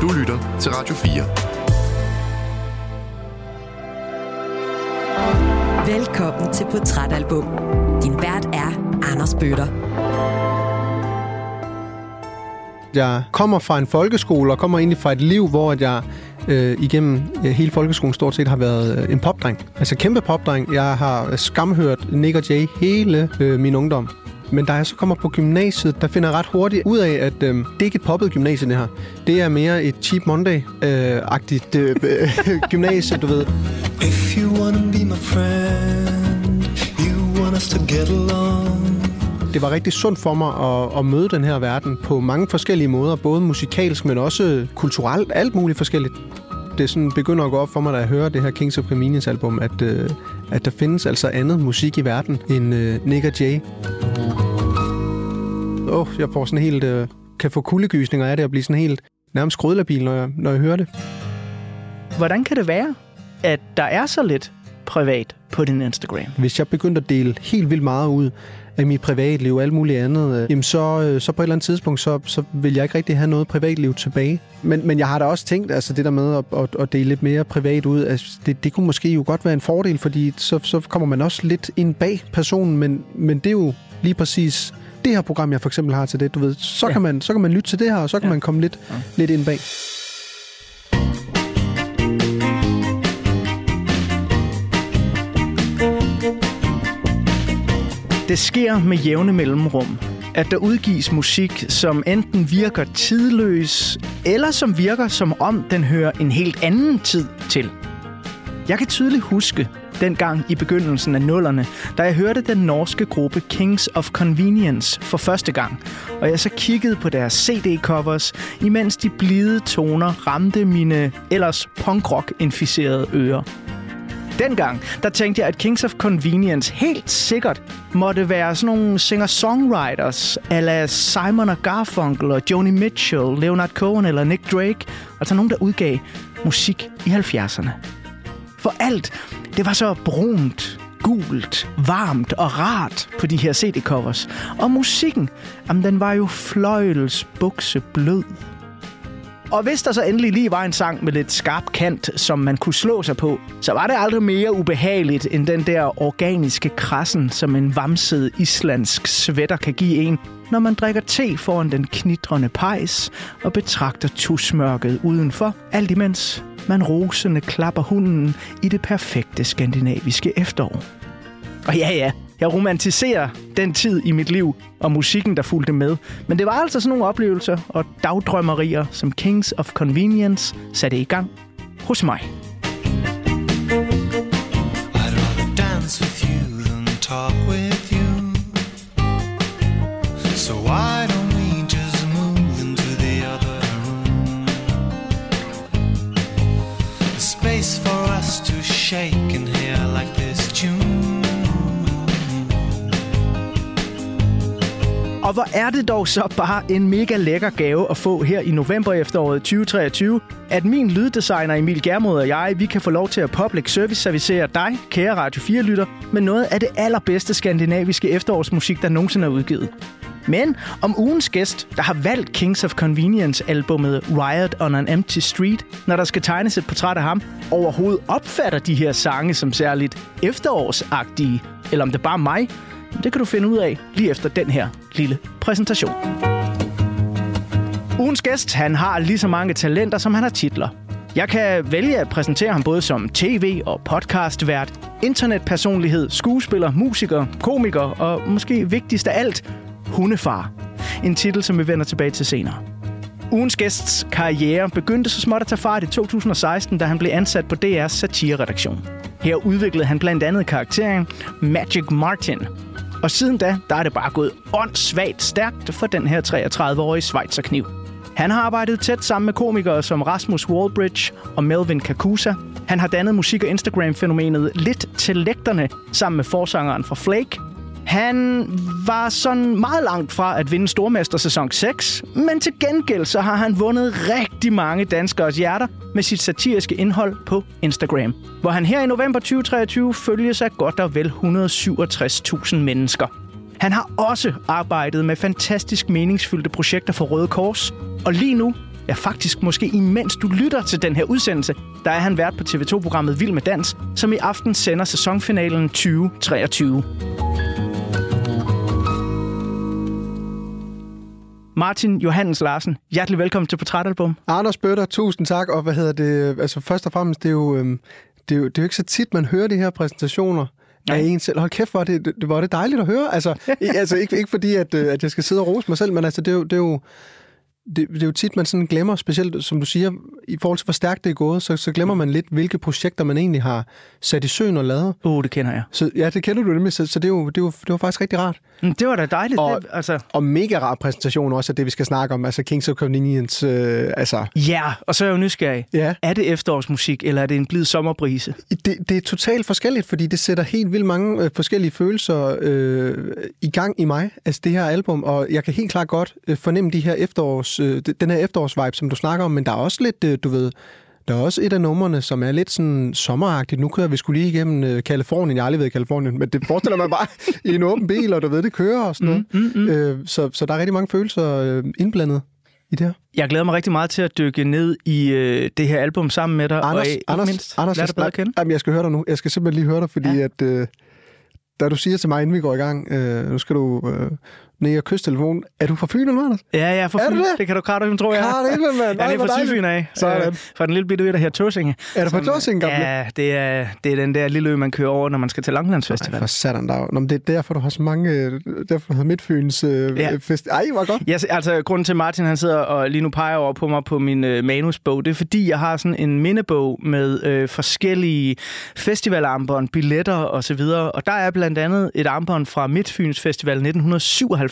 Du lytter til Radio 4. Velkommen til Portrætalbum. Din vært er Anders Bøtter. Jeg kommer fra en folkeskole og kommer egentlig fra et liv, hvor jeg øh, igennem øh, hele folkeskolen stort set har været øh, en popdreng. Altså kæmpe popdreng. Jeg har skamhørt Nick og Jay hele øh, min ungdom. Men da jeg så kommer på gymnasiet, der finder jeg ret hurtigt ud af, at øh, det er ikke et poppet gymnasie, det her. Det er mere et Cheap Monday-agtigt øh, øh, gymnasie, du ved. If you wanna be my friend, you want us to get along. Det var rigtig sundt for mig at, at møde den her verden på mange forskellige måder, både musikalsk, men også kulturelt, alt muligt forskelligt. Det sådan begynder at gå op for mig, da jeg hører det her Kings of Convenience album, at, øh, at der findes altså andet musik i verden end øh, Nick og Jay. Åh, oh, jeg får sådan helt... Øh, kan få kuldegysninger af det og blive sådan helt nærmest skrødlabil, når jeg, når jeg hører det. Hvordan kan det være, at der er så lidt privat på din Instagram? Hvis jeg begyndte at dele helt vildt meget ud af mit privatliv og alt muligt andet, øh, jamen så, øh, så på et eller andet tidspunkt, så, så vil jeg ikke rigtig have noget privatliv tilbage. Men, men jeg har da også tænkt, altså det der med at, at, at dele lidt mere privat ud, altså det, det kunne måske jo godt være en fordel, fordi så, så kommer man også lidt ind bag personen, men, men det er jo lige præcis det her program, jeg for eksempel har til det, du ved, så, ja. kan, man, så kan man lytte til det her, og så kan ja. man komme lidt, ja. lidt ind bag. Det sker med jævne mellemrum, at der udgives musik, som enten virker tidløs, eller som virker som om den hører en helt anden tid til. Jeg kan tydeligt huske, dengang i begyndelsen af nullerne, da jeg hørte den norske gruppe Kings of Convenience for første gang, og jeg så kiggede på deres CD-covers, imens de blide toner ramte mine ellers punkrock-inficerede ører. Dengang, der tænkte jeg, at Kings of Convenience helt sikkert måtte være sådan nogle singer-songwriters, ala Simon og Garfunkel og Joni Mitchell, Leonard Cohen eller Nick Drake, altså nogen, der udgav musik i 70'erne. For alt, det var så brunt, gult, varmt og rart på de her CD-covers. Og musikken, jamen, den var jo fløjels bukse blød. Og hvis der så endelig lige var en sang med lidt skarp kant, som man kunne slå sig på, så var det aldrig mere ubehageligt end den der organiske krassen, som en vamset islandsk sweater kan give en, når man drikker te foran den knitrende pejs og betragter tusmørket udenfor, alt imens man rosende klapper hunden i det perfekte skandinaviske efterår. Og ja, ja, jeg romantiserer den tid i mit liv og musikken, der fulgte med. Men det var altså sådan nogle oplevelser og dagdrømmerier, som Kings of Convenience satte i gang hos mig. I'd rather dance with you than talk with you. So why shaking here shake and like this tune. Og hvor er det dog så bare en mega lækker gave at få her i november efteråret 2023, at min lyddesigner Emil Germod og jeg, vi kan få lov til at public service servicere dig, kære Radio 4-lytter, med noget af det allerbedste skandinaviske efterårsmusik, der nogensinde er udgivet. Men om ugens gæst, der har valgt Kings of Convenience-albummet Riot on an Empty Street, når der skal tegnes et portræt af ham, overhovedet opfatter de her sange som særligt efterårsagtige, eller om det er bare mig, det kan du finde ud af lige efter den her lille præsentation. Ugens gæst, han har lige så mange talenter, som han har titler. Jeg kan vælge at præsentere ham både som tv- og podcastvært, internetpersonlighed, skuespiller, musiker, komiker og måske vigtigst af alt, hundefar. En titel, som vi vender tilbage til senere. Ugens gæsts karriere begyndte så småt at tage fart i 2016, da han blev ansat på DR's satireredaktion. Her udviklede han blandt andet karakteren Magic Martin, og siden da, der er det bare gået åndssvagt stærkt for den her 33-årige Schweizerkniv. Han har arbejdet tæt sammen med komikere som Rasmus Wallbridge og Melvin Kakusa. Han har dannet musik- og Instagram-fænomenet Lidt til lægterne sammen med forsangeren fra Flake, han var sådan meget langt fra at vinde Stormester sæson 6, men til gengæld så har han vundet rigtig mange danskers hjerter med sit satiriske indhold på Instagram, hvor han her i november 2023 følges af godt og vel 167.000 mennesker. Han har også arbejdet med fantastisk meningsfyldte projekter for Røde Kors, og lige nu Ja, faktisk måske imens du lytter til den her udsendelse, der er han vært på TV2-programmet Vild med Dans, som i aften sender sæsonfinalen 2023. Martin Johannes Larsen, hjertelig velkommen til Portrætalbum. Anders Bøtter, tusind tak. Og hvad hedder det? Altså først og fremmest, det er jo, øhm, det er jo, det er jo ikke så tit, man hører de her præsentationer af en selv. Hold kæft, hvor det, det, er det dejligt at høre. Altså, altså ikke, ikke fordi, at, øh, at jeg skal sidde og rose mig selv, men altså, det er jo, det er jo det, det er jo tit, man sådan glemmer, specielt som du siger, i forhold til, hvor stærkt det er gået, så, så glemmer man lidt, hvilke projekter man egentlig har sat i søen og lavet. Åh, oh, det kender jeg. Så, ja, det kender du nemlig, så, så det, er jo, det, er jo, det var faktisk rigtig rart. Mm, det var da dejligt. Og, det, altså. og mega rar præsentation også af det, vi skal snakke om, altså Kings of Convenience. Øh, altså. Ja, og så er jeg jo nysgerrig. Ja. Er det efterårsmusik, eller er det en blid sommerbrise? Det, det er totalt forskelligt, fordi det sætter helt vildt mange øh, forskellige følelser øh, i gang i mig, altså det her album, og jeg kan helt klart godt øh, fornemme de her efterårs, øh, den her efterårsvibe, som du snakker om, men der er også lidt, øh, du ved, der er også et af numrene, som er lidt sådan sommeragtigt. Nu kører vi skulle lige igennem øh, Kalifornien. Jeg har aldrig været i Kalifornien, men det forestiller man bare i en åben bil, og du ved, det kører og sådan noget. Mm, mm, mm. Øh, så, så der er rigtig mange følelser øh, indblandet i det her. Jeg glæder mig rigtig meget til at dykke ned i øh, det her album sammen med dig. Anders, og ikke Anders, mindst, Anders, lad jeg, at kende. Jamen, jeg skal høre dig nu. Jeg skal simpelthen lige høre dig, fordi ja. at... Øh, da du siger til mig, inden vi går i gang, øh, nu skal du øh, ned og kysse telefonen. Er du fra Fyn, eller hvad? Ja, jeg er fra Er Fyn. det? Det kan du klart, tror jeg. Klart ikke, mand. Jeg er lige fra. Sydfyn af. Sådan. Øh, fra den lille bitte ø, der her Tåsinge. Er du fra Som, Tåsinge, gamle? Ja, det er, det er den der lille ø, man kører over, når man skal til Langlandsfestival. For satan der. Nå, men det er derfor, du har så mange... øh, Derfor har Midtfyns øh, Ja. ja. fest... Ej, hvor godt. Ja, altså, grunden til, Martin han sidder og lige nu peger over på mig på min øh, manusbog, det er, fordi jeg har sådan en mindebog med øh, forskellige festivalarmbånd, billetter og så videre. Og der er blandt andet et armbånd fra Midtfyns Festival 1997,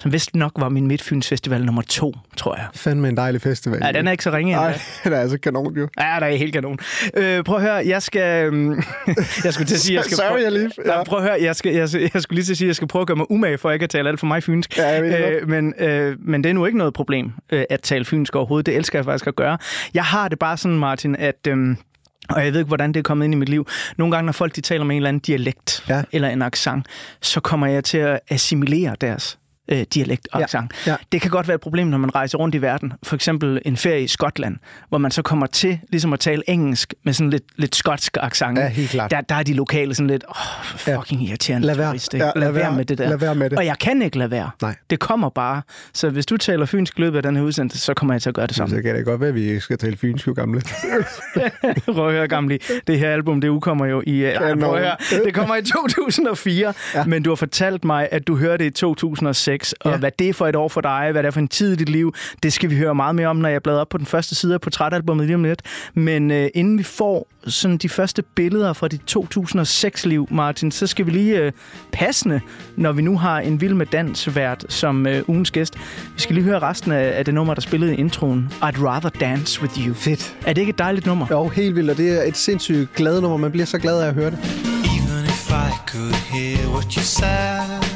som vist nok var min Midtfyns Festival nummer to, tror jeg. Fandme en dejlig festival. Ja, den er ikke så ringe endda. Ej, den er altså kanon, jo. Ja, der er helt kanon. Øh, prøv at høre, jeg skal... øhm, jeg skulle til at sige, jeg skal... Sorry, prøve- jeg lige- ja. Nej, prøv at høre, jeg, skal, jeg, jeg skulle lige til at sige, jeg skal prøve at gøre mig umage, for ikke at tale alt for mig fynsk. Ja, jeg ved øh, men, øh, men det er nu ikke noget problem øh, at tale fynsk overhovedet. Det elsker jeg faktisk at gøre. Jeg har det bare sådan, Martin, at... Øhm, og jeg ved ikke, hvordan det er kommet ind i mit liv. Nogle gange, når folk de taler med en eller anden dialekt Ja. eller en accent, så kommer jeg til at assimilere deres øh, dialekt og Ja, accent. ja. Det kan godt være et problem, når man rejser rundt i verden. For eksempel en ferie i Skotland, hvor man så kommer til ligesom at tale engelsk med sådan lidt, lidt skotsk accent. Ja, helt klart. Der, der er de lokale sådan lidt, åh, oh, fucking ja. irriterende Lad være. turist? Ja, lad, være med det der. lad være med det. Og jeg kan ikke lade være. Nej. Det kommer bare. Så hvis du taler fynsk løbet af den her udsendelse, så kommer jeg til at gøre det Så samme. kan det godt være, at vi skal tale fynsk, jo gamle. prøv at høre, gamle. Det her album, det udkommer jo i... Ja, prøv at høre, det kommer i 2004, ja. men du har fortalt mig, at du hørte det i 2006, og Ja. hvad det er for et år for dig, hvad det er for en tid i dit liv, det skal vi høre meget mere om, når jeg bladrer op på den første side af portrætalbummet lige om lidt. Men øh, inden vi får sådan de første billeder fra dit 2006-liv, Martin, så skal vi lige øh, passende, når vi nu har en vild med dans vært som øh, ugens gæst. Vi skal lige høre resten af, af det nummer, der spillede i introen. I'd rather dance with you. Fedt. Er det ikke et dejligt nummer? Jo, helt vildt, og det er et sindssygt glad nummer. Man bliver så glad af at høre det. Even if I could hear what you said,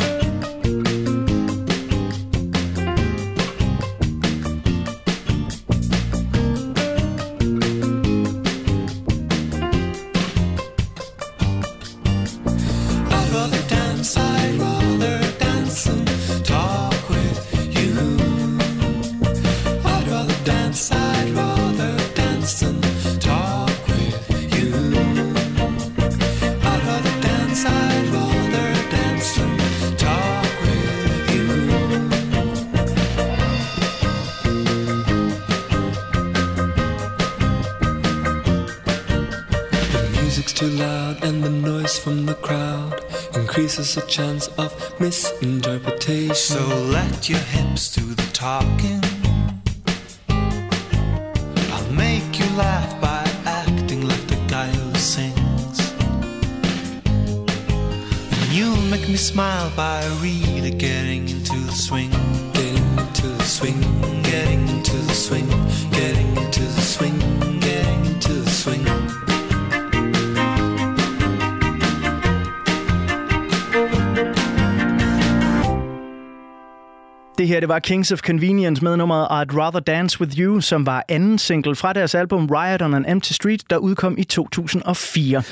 increases the chance of misinterpretation. So let your hips do the talking. I'll make you laugh by acting like the guy who sings. And you'll make me smile by really her, det var Kings of Convenience med nummeret I'd Rather Dance With You, som var anden single fra deres album Riot on an Empty Street, der udkom i 2004.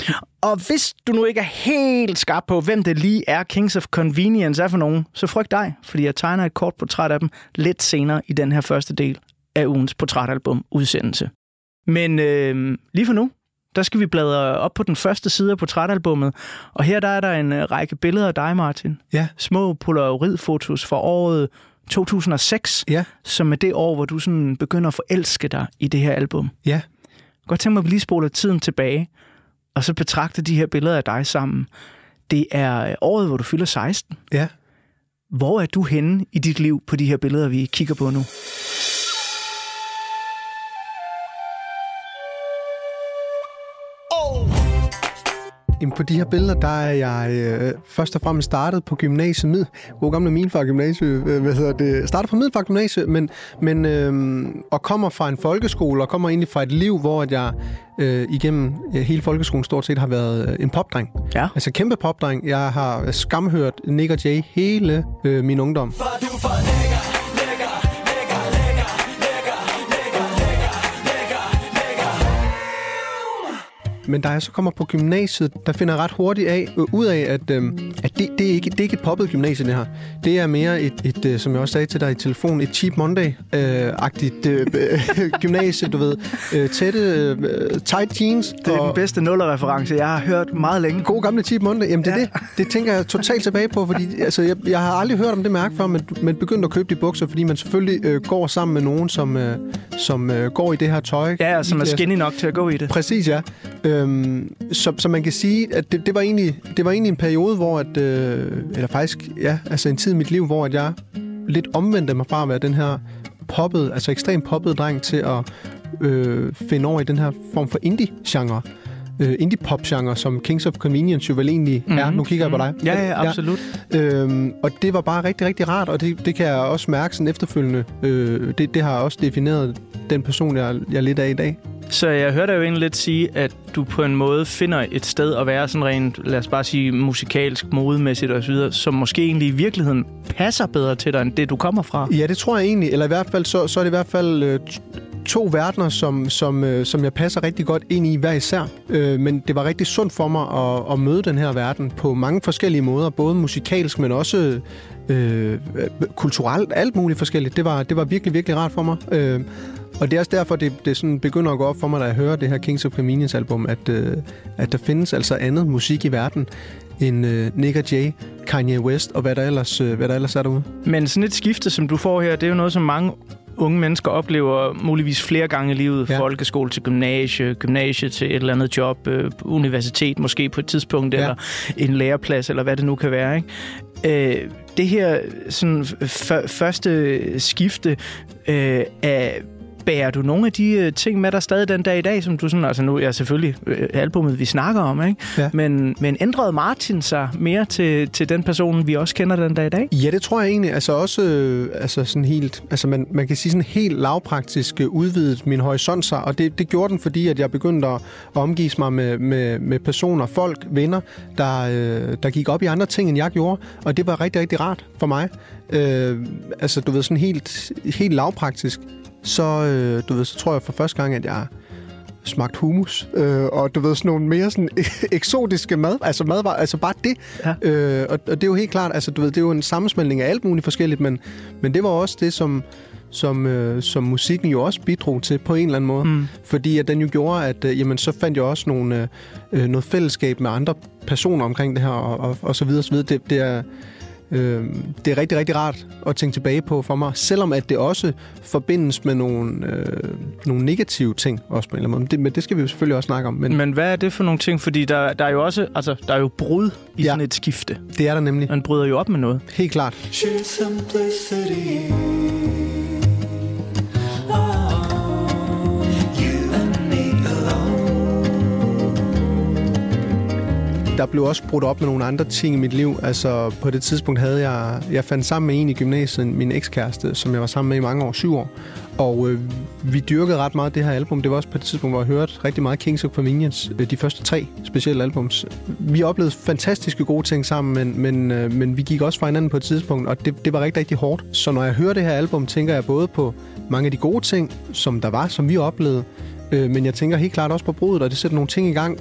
Og hvis du nu ikke er helt skarp på, hvem det lige er Kings of Convenience er for nogen, så frygt dig, fordi jeg tegner et kort portræt af dem lidt senere i den her første del af ugens portrætalbum udsendelse. Men øh, lige for nu, der skal vi bladre op på den første side af portrætalbummet, og her der er der en øh, række billeder af dig, Martin. Ja. Små polaroidfotos fra året 2006, Ja, som er det år, hvor du sådan begynder at forelske dig i det her album. ja. Godt tænke mig, at vi lige spoler tiden tilbage, og så betragter de her billeder af dig sammen. Det er øh, året, hvor du fylder 16. Ja. Hvor er du henne i dit liv på de her billeder, vi kigger på nu? Jamen, på de her billeder, der er jeg øh, først og fremmest startet på gymnasiet. Mid, god gamle Milfar Gymnasium, øh, hvad hedder det? Startet på Middelfart Gymnasiet, men, men øh, og kommer fra en folkeskole, og kommer egentlig fra et liv, hvor at jeg øh, igennem øh, hele folkeskolen stort set har været øh, en popdreng. Ja. Altså kæmpe popdreng. Jeg har skamhørt Nick og Jay hele øh, min ungdom. Men da jeg så kommer på gymnasiet, der finder jeg ret hurtigt af, øh, ud af, at, øh, at det, det, er ikke, det er ikke et poppet gymnasie, det her. Det er mere et, et øh, som jeg også sagde til dig i telefon, et Cheap Monday-agtigt øh, øh, gymnasie, du ved. Øh, tætte, øh, tight jeans. Det er og den bedste nullerreference, jeg har hørt meget længe. God gamle Cheap Monday. Jamen, det er Ja. det. Det tænker jeg totalt tilbage på, fordi altså, jeg, jeg har aldrig hørt om det mærke før, men, men begyndte at købe de bukser, fordi man selvfølgelig øh, går sammen med nogen, som, øh, som øh, går i det her tøj. Ja, og som er skinny nok til at gå i det. Præcis, ja. Øhm, så, så man kan sige, at det, det, var egentlig, det var egentlig en periode, hvor at, øh, eller faktisk, ja, altså en tid i mit liv, hvor at jeg lidt omvendte mig fra at være den her poppet, altså ekstremt poppet dreng til at øh, finde over i den her form for indie-genre. Øh, indie-pop-genre, som Kings of Convenience jo vel egentlig mm-hmm. er. Nu kigger jeg på dig. Mhm. Ja, ja, absolut. Øhm, og det var bare rigtig, rigtig rart, og det, det kan jeg også mærke sådan efterfølgende. Øh, det, det har også defineret den person, jeg, jeg er lidt af i dag. Så jeg hørte jo egentlig lidt sige, at du på en måde finder et sted at være sådan rent, lad os bare sige, musikalsk, modemæssigt osv., som måske egentlig i virkeligheden passer bedre til dig, end det du kommer fra. Ja, det tror jeg egentlig. Eller i hvert fald, så, så er det i hvert fald øh, to verdener, som, som, øh, som jeg passer rigtig godt ind i hver især. Øh, men det var rigtig sundt for mig at, at møde den her verden på mange forskellige måder. Både musikalsk, men også øh, kulturelt. Alt muligt forskelligt. Det var, det var virkelig, virkelig rart for mig. Øh, og det er også derfor, det, det sådan begynder at gå op for mig, da jeg hører det her Kings of Convenience album, at, øh, at der findes altså andet musik i verden end øh, Nick og Jay, Kanye West og hvad der ellers, øh, hvad der ellers er derude. Men sådan et skifte, som du får her, det er jo noget, som mange unge mennesker oplever muligvis flere gange i livet. Ja. Folkeskole til gymnasie, gymnasie til et eller andet job, øh, universitet måske på et tidspunkt, ja. eller en læreplads, eller hvad det nu kan være. Ikke? Øh, det her sådan, f- første skifte øh, af Bærer du nogle af de øh, ting med dig stadig den dag i dag, som du sådan, altså nu er jeg selvfølgelig øh, albumet, vi snakker om, ikke? Ja. Men, men ændrede Martin sig mere til, til den person, vi også kender den dag i dag? Ja, det tror jeg egentlig. Altså også øh, altså sådan helt, altså man, man kan sige sådan helt lavpraktisk øh, udvidet min horisont sig, og det, det gjorde den, fordi at jeg begyndte at, at omgives mig med, med, med personer, folk, venner, der, øh, der gik op i andre ting, end jeg gjorde, og det var rigtig, rigtig rart for mig. Øh, altså, du ved, sådan helt, helt lavpraktisk, så, øh, du ved, så tror jeg for første gang, at jeg smagt hummus, øh, og du ved, sådan nogle mere sådan eksotiske mad, altså madvarer, altså bare det. Ja. Øh, og, og det er jo helt klart, altså du ved, det er jo en sammensmeltning af alt muligt forskelligt, men, men det var også det, som, som, øh, som musikken jo også bidrog til på en eller anden måde. Mm. Fordi at den jo gjorde, at øh, jamen, så fandt jeg også nogle, øh, noget fællesskab med andre personer omkring det her, og, og, og så videre, så videre. Det, det er... Øh, det er rigtig, rigtig rart at tænke tilbage på for mig, selvom at det også forbindes med nogle, øh, nogle negative ting også på en eller anden måde. Men det, men det skal vi jo selvfølgelig også snakke om. Men, men hvad er det for nogle ting? Fordi der, der er jo også, altså, der er jo brud i Ja. sådan et skifte. det er der nemlig. Man bryder jo op med noget. Helt klart. Oh, der blev også brudt op med nogle andre ting i mit liv. Altså, på det tidspunkt havde jeg... Jeg fandt sammen med en i gymnasiet, min ekskæreste, som jeg var sammen med i mange år, syv år. Og øh, vi dyrkede ret meget det her album. Det var også på et tidspunkt, hvor jeg hørte rigtig meget Kings of Convenience. Øh, de første tre specielle albums. Vi oplevede fantastiske gode ting sammen, men, men, øh, men vi gik også fra hinanden på et tidspunkt, og det, det var rigtig, rigtig hårdt. Så når jeg hører det her album, tænker jeg både på mange af de gode ting, som der var, som vi oplevede, øh, men jeg tænker helt klart også på brudet, og det sætter nogle ting i gang,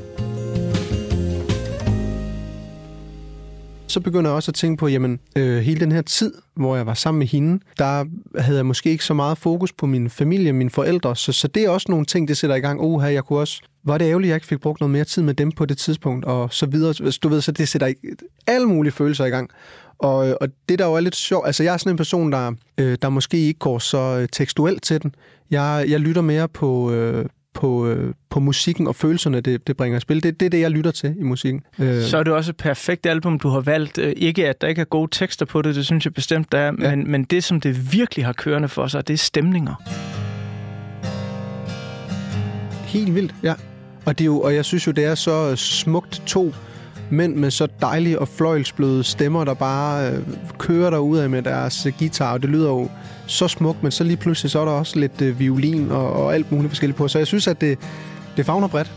så begynder jeg også at tænke på, jamen, øh, hele den her tid, hvor jeg var sammen med hende, der havde jeg måske ikke så meget fokus på min familie, mine forældre, så, så det er også nogle ting, det sætter i gang. Oha, jeg kunne også... Var det ærgerligt, at jeg ikke fik brugt noget mere tid med dem på det tidspunkt, og så videre. Du ved, så det sætter alle mulige følelser i gang. Og, og det der jo er lidt sjovt, altså jeg er sådan en person, der, øh, der måske ikke går så øh, tekstuelt til den. Jeg, jeg lytter mere på, øh, på, øh, på musikken og følelserne, det, det bringer i spil. Det, det er det, jeg lytter til i musikken. Øh. Så er det også et perfekt album, du har valgt. Øh, ikke, at der ikke er gode tekster på det, det synes jeg bestemt, der er, ja. men, men det, som det virkelig har kørende for sig, det er stemninger. Helt vildt, ja. Og, det er jo, og jeg synes jo, det er så smukt to mænd med så dejlige og fløjlsbløde stemmer, der bare øh, kører der af med deres guitar, og det lyder jo så smukt, men så lige pludselig så er der også lidt øh, violin og, og alt muligt forskelligt på. Så jeg synes, at det, det fagner bredt.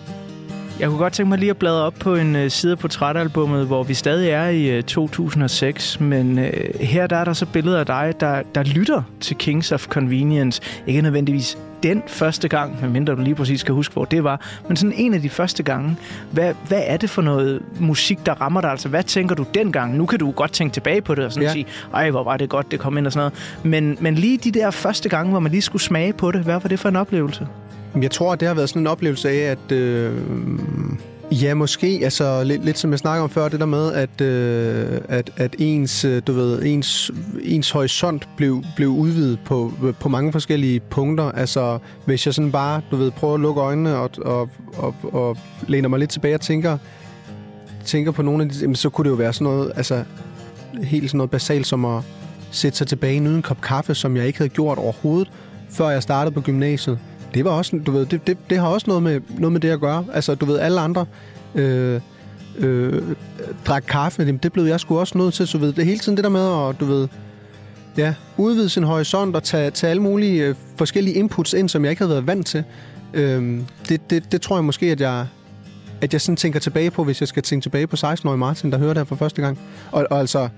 Jeg kunne godt tænke mig lige at bladre op på en øh, side af portrætalbummet, hvor vi stadig er i øh, 2006, men øh, her der er der så billeder af dig, der, der lytter til Kings of Convenience. Ikke nødvendigvis den første gang, medmindre du lige præcis skal huske, hvor det var, men sådan en af de første gange. Hvad, hvad er det for noget musik, der rammer dig? Altså, hvad tænker du dengang? Nu kan du godt tænke tilbage på det og sådan ja. sige, ej, hvor var det godt, det kom ind og sådan noget. Men, men lige de der første gange, hvor man lige skulle smage på det, hvad var det for en oplevelse? Jeg tror, det har været sådan en oplevelse af, at... Øh, ja, måske. Altså, lidt, lidt som jeg snakker om før, det der med, at, øh, at, at ens, øh, du ved, ens, ens horisont blev, blev udvidet på, på mange forskellige punkter. Altså, hvis jeg sådan bare, du ved, prøver at lukke øjnene og, og, og, og læner mig lidt tilbage og tænker, tænker på nogle af de, så kunne det jo være sådan noget, altså, helt sådan noget basalt som at sætte sig tilbage i en kop kaffe, som jeg ikke havde gjort overhovedet, før jeg startede på gymnasiet det var også, du ved, det, det, det har også noget med, noget med det at gøre. Altså, du ved, alle andre øh, øh, drak kaffe, jamen, det blev jeg sgu også nødt til, så ved, det hele tiden det der med at, du ved, ja, udvide sin horisont og tage, tage alle mulige øh, forskellige inputs ind, som jeg ikke havde været vant til. Øh, det, det, det tror jeg måske, at jeg, at jeg sådan tænker tilbage på, hvis jeg skal tænke tilbage på 16-årige Martin, der hører det her for første gang. Og, og altså,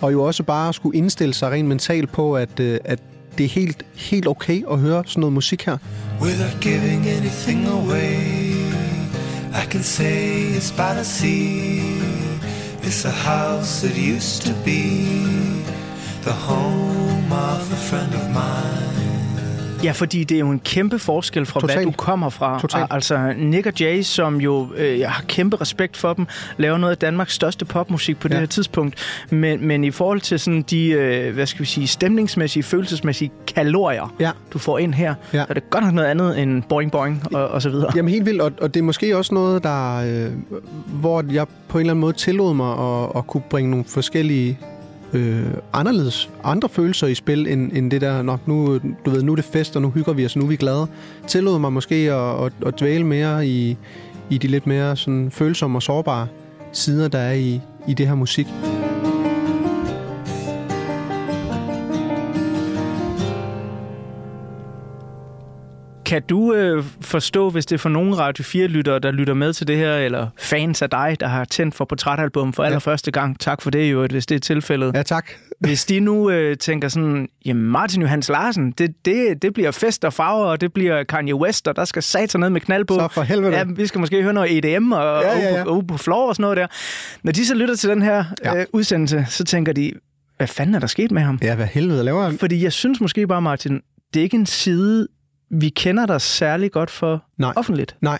og jo også bare skulle indstille sig rent mentalt på, at, øh, at det er helt, helt okay at høre sådan noget musik her. Without giving anything away I can say it's by the sea It's a house that used to be The home of a friend of mine Ja, fordi det er jo en kæmpe forskel fra, Total. hvad du kommer fra. Total. Altså, Nick og Jay, som jo, øh, jeg har kæmpe respekt for dem, laver noget af Danmarks største popmusik på ja. det her tidspunkt. Men, men i forhold til sådan de, øh, hvad skal vi sige, stemningsmæssige, følelsesmæssige kalorier, ja. du får ind her, ja. er det godt nok noget andet end boing boing og, og så videre. Jamen helt vildt, og, og det er måske også noget, der, øh, hvor jeg på en eller anden måde tillod mig at, at kunne bringe nogle forskellige øh, anderledes, andre følelser i spil, end, end det der, nok nu, du ved, nu er det fest, og nu hygger vi os, nu er vi glade. Tillod mig måske at, at, at dvæle mere i, i de lidt mere sådan, følsomme og sårbare sider, der er i, i det her musik. Kan du øh, forstå, hvis det er for nogle Radio 4-lyttere, der lytter med til det her, eller fans af dig, der har tændt for portrætalbum for ja. allerførste gang? Tak for det jo, hvis det er tilfældet. Ja, tak. Hvis de nu øh, tænker sådan, jamen Martin Johans Larsen, det, det, det bliver fest og farver, og det bliver Kanye West, og der skal satan ned med knald på. Så for helvede. Ja, vi skal måske høre noget EDM og ja, ja, ja. På, på floor og sådan noget der. Når de så lytter til den her ja. øh, udsendelse, så tænker de, hvad fanden er der sket med ham? Ja, hvad helvede laver han? Fordi jeg synes måske bare, Martin, det er ikke en side vi kender dig særlig godt for Nej. offentligt. Nej,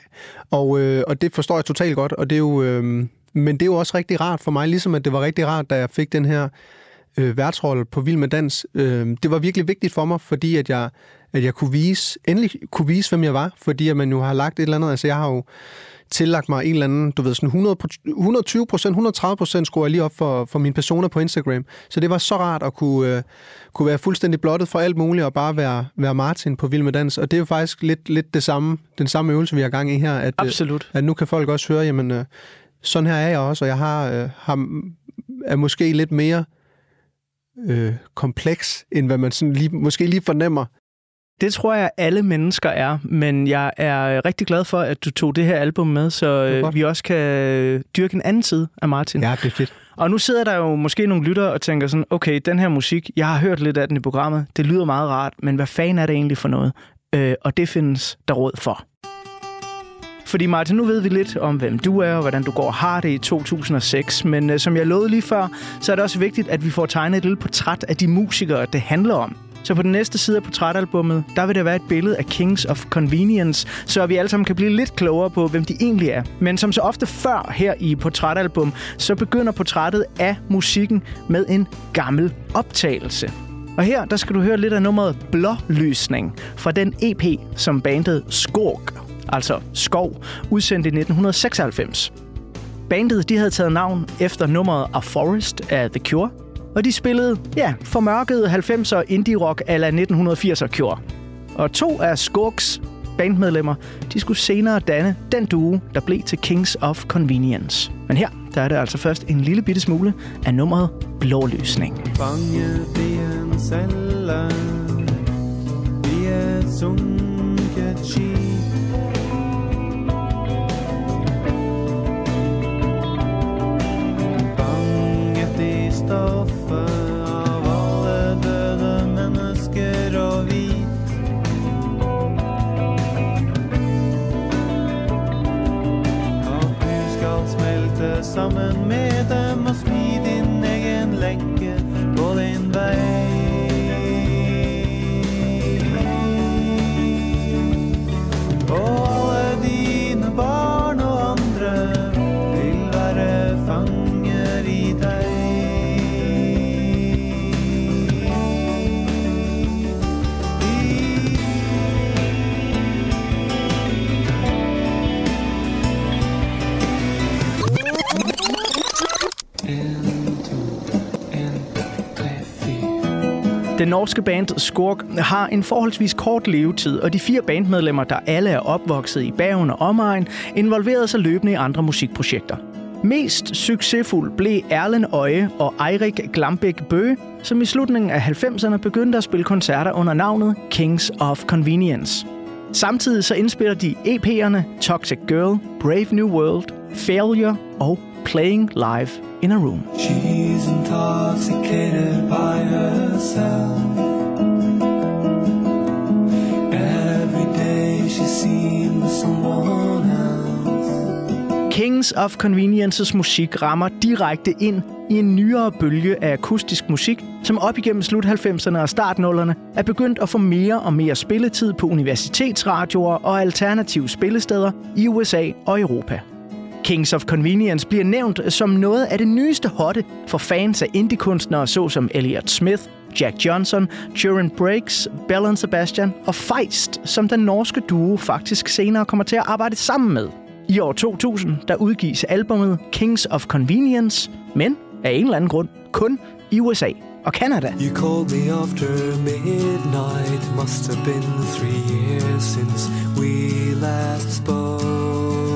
og, øh, og det forstår jeg totalt godt, og det er jo, øh, men det er jo også rigtig rart for mig, ligesom at det var rigtig rart, da jeg fik den her øh, værtsrolle på Vild med Dans. Øh, det var virkelig vigtigt for mig, fordi at jeg, at jeg kunne vise, endelig kunne vise, hvem jeg var, fordi at man jo har lagt et eller andet, altså jeg har jo tillagt mig en eller anden, du ved, sådan 100, 120 procent, 130 procent skruer jeg lige op for, for mine personer på Instagram. Så det var så rart at kunne, øh, kunne være fuldstændig blottet for alt muligt og bare være, være Martin på Vild med Dans. Og det er jo faktisk lidt, lidt det samme, den samme øvelse, vi har gang i her. At, Absolut. Øh, at nu kan folk også høre, jamen, øh, sådan her er jeg også, og jeg har, øh, har er måske lidt mere øh, kompleks, end hvad man sådan lige, måske lige fornemmer. Det tror jeg, alle mennesker er, men jeg er rigtig glad for, at du tog det her album med, så øh, vi også kan dyrke en anden side af Martin. Ja, det er fedt. Og nu sidder der jo måske nogle lyttere og tænker sådan, okay, den her musik, jeg har hørt lidt af den i programmet, det lyder meget rart, men hvad fanden er det egentlig for noget? Øh, og det findes der råd for. Fordi Martin, nu ved vi lidt om, hvem du er og hvordan du går og har det i 2006. Men øh, som jeg lovede lige før, så er det også vigtigt, at vi får tegnet et lille portræt af de musikere, det handler om. Så på den næste side af portrætalbummet, der vil der være et billede af Kings of Convenience, så vi alle sammen kan blive lidt klogere på, hvem de egentlig er. Men som så ofte før her i portrætalbum, så begynder portrættet af musikken med en gammel optagelse. Og her, der skal du høre lidt af nummeret Blålysning fra den EP, som bandet Skork, altså Skov, udsendte i 1996. Bandet de havde taget navn efter nummeret A Forest af The Cure, og de spillede, ja, formørkede 90'er indie-rock ala 1980'er Cure. Og to af Skurks bandmedlemmer, de skulle senere danne den duo, der blev til Kings of Convenience. Men her, der er det altså først en lille bitte smule af nummeret Blålysning. Bange i en celle I et sunket skib Den norske band Skurk har en forholdsvis kort levetid, og de fire bandmedlemmer, der alle er opvokset i Bergen og omegn, involverede sig løbende i andre musikprojekter. Mest succesfuld blev Erlen Øje og Eirik Glambæk Bøge, som i slutningen af 90'erne begyndte at spille koncerter under navnet Kings of Convenience. Samtidig så indspiller de EP'erne Toxic Girl, Brave New World, Failure og Playing Live in a Room. She's intoxicated by herself. Every day she's seen with someone else. Kings of Conveniences musik rammer direkte ind i en nyere bølge af akustisk musik, som op igennem slut 90'erne og start 0'erne er begyndt at få mere og mere spilletid på universitetsradioer og alternative spillesteder i USA og Europa. Kings of Convenience bliver nævnt som noget af det nyeste hotte for fans af indie-kunstnere såsom Elliot Smith, Jack Johnson, Turin Breaks, Bell Sebastian og Feist, som den norske duo faktisk senere kommer til at arbejde sammen med. I år 2000 der udgives albumet Kings of Convenience, men af en eller anden grund kun i USA og Canada. You called me after midnight. Must have been three years since we last spoke.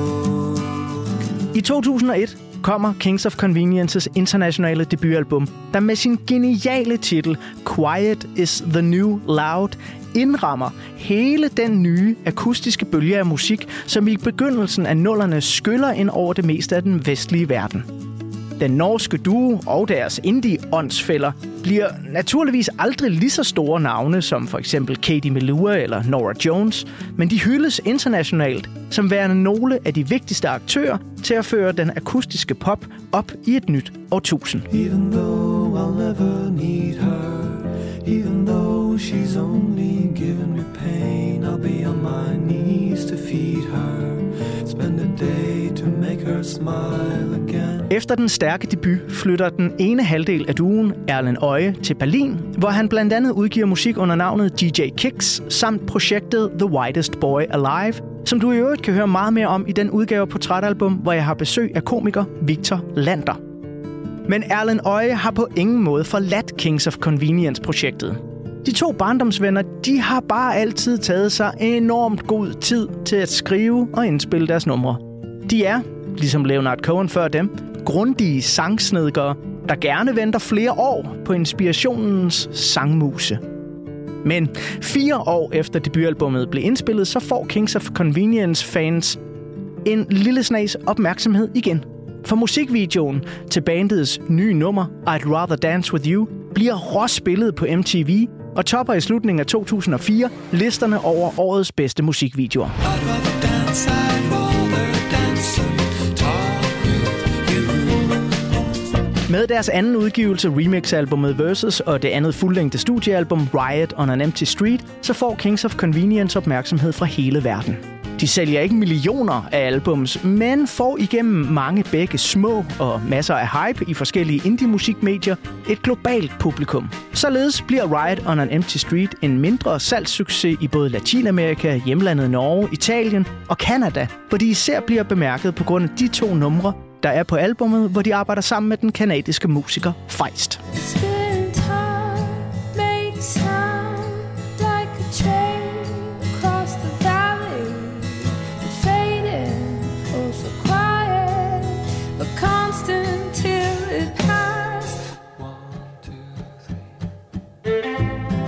I 2001 kommer Kings of Conveniences internationale debutalbum, der med sin geniale titel Quiet is the New Loud indrammer hele den nye akustiske bølge af musik, som i begyndelsen af nullerne skyller ind over det meste af den vestlige verden. Den norske duo og deres indie-åndsfælder bliver naturligvis aldrig lige så store navne som for eksempel Katie Melua eller Nora Jones, men de hyldes internationalt som værende nogle af de vigtigste aktører til at føre den akustiske pop op i et nyt årtusind. Even though I'll never need her, even though she's only Efter den stærke debut flytter den ene halvdel af duen, Erlen Øje, til Berlin, hvor han blandt andet udgiver musik under navnet DJ Kicks, samt projektet The Whitest Boy Alive, som du i øvrigt kan høre meget mere om i den udgave på portrætalbum, hvor jeg har besøg af komiker Victor Lander. Men Erlen Øje har på ingen måde forladt Kings of Convenience-projektet. De to barndomsvenner, de har bare altid taget sig enormt god tid til at skrive og indspille deres numre. De er, ligesom Leonard Cohen før dem, grundige sangsnedgere, der gerne venter flere år på inspirationens sangmuse. Men fire år efter debutalbummet blev indspillet, så får Kings of Convenience fans en lille snas opmærksomhed igen. For musikvideoen til bandets nye nummer, I'd Rather Dance With You, bliver råspillet på MTV og topper i slutningen af 2004 listerne over årets bedste musikvideoer. I'd rather dance, Med deres anden udgivelse, remix-albummet Versus, og det andet fuldlængde studiealbum, Riot on an Empty Street, så får Kings of Convenience opmærksomhed fra hele verden. De sælger ikke millioner af albums, men får igennem mange begge små og masser af hype i forskellige indie-musikmedier et globalt publikum. Således bliver Riot on an Empty Street en mindre salgssucces i både Latinamerika, hjemlandet Norge, Italien og Kanada, hvor de især bliver bemærket på grund af de to numre, der er på albummet, hvor de arbejder sammen med den kanadiske musiker Feist. Spin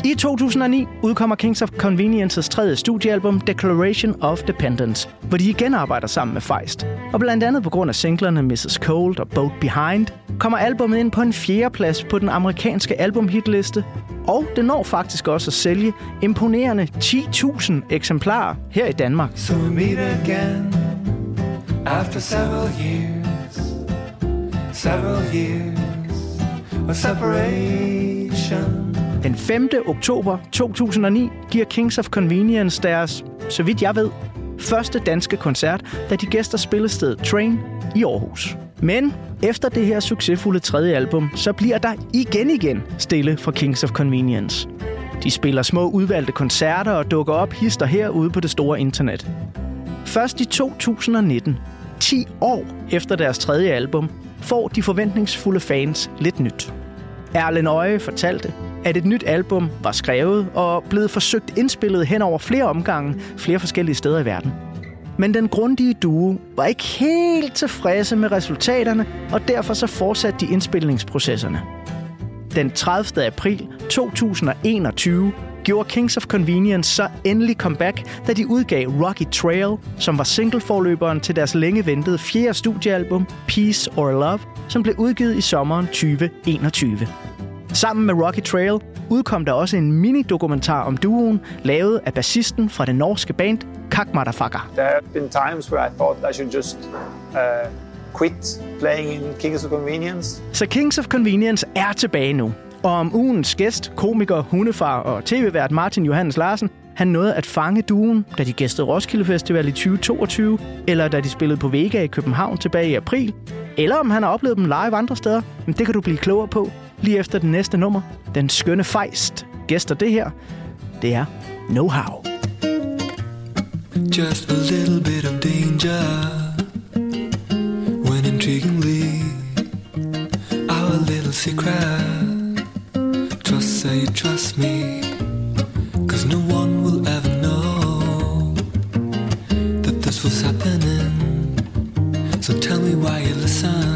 I 2009 udkommer Kings of Conveniences tredje studiealbum Declaration of Dependence, hvor de igen arbejder sammen med Feist. Og blandt andet på grund af singlerne Mrs. Cold og Boat Behind, kommer albummet ind på en fjerde plads på den amerikanske albumhitliste, og det når faktisk også at sælge imponerende 10.000 eksemplarer her i Danmark. So we meet again after several years, several years of separation. Den 5. oktober 2009 giver Kings of Convenience deres, så vidt jeg ved, første danske koncert, da de gæster spillestedet Train i Aarhus. Men efter det her succesfulde tredje album, så bliver der igen igen stille fra Kings of Convenience. De spiller små udvalgte koncerter og dukker op hister her ude på det store internet. Først i 2019, 10 år efter deres tredje album, får de forventningsfulde fans lidt nyt. Erlen Øje fortalte, at et nyt album var skrevet og blevet forsøgt indspillet hen over flere omgange flere forskellige steder i verden. Men den grundige duo var ikke helt tilfredse med resultaterne, og derfor så fortsatte de indspilningsprocesserne. Den 30. april 2021 gjorde Kings of Convenience så endelig comeback, da de udgav Rocky Trail, som var singleforløberen til deres længe ventede fjerde studiealbum, Peace or Love, som blev udgivet i sommeren 2021. Sammen med Rocky Trail udkom der også en mini-dokumentar om duoen, lavet af bassisten fra det norske band Kak Motherfucker. There have been times where I thought I should just uh, quit playing in Kings of Convenience. Så Kings of Convenience er tilbage nu. Og om ugens gæst, komiker, hundefar og tv-vært Martin Johannes Larsen, han nåede at fange duen, da de gæstede Roskilde Festival i 2022, eller da de spillede på Vega i København tilbage i april, eller om han har oplevet dem live andre steder, men det kan du blive klogere på lige efter den næste nummer. Den skønne fejst gæster det her, det er Know-How. Just a little bit of danger when intriguingly our little secret. Trust say you trust me, cause no one will ever know that this was happening. So tell me why you listen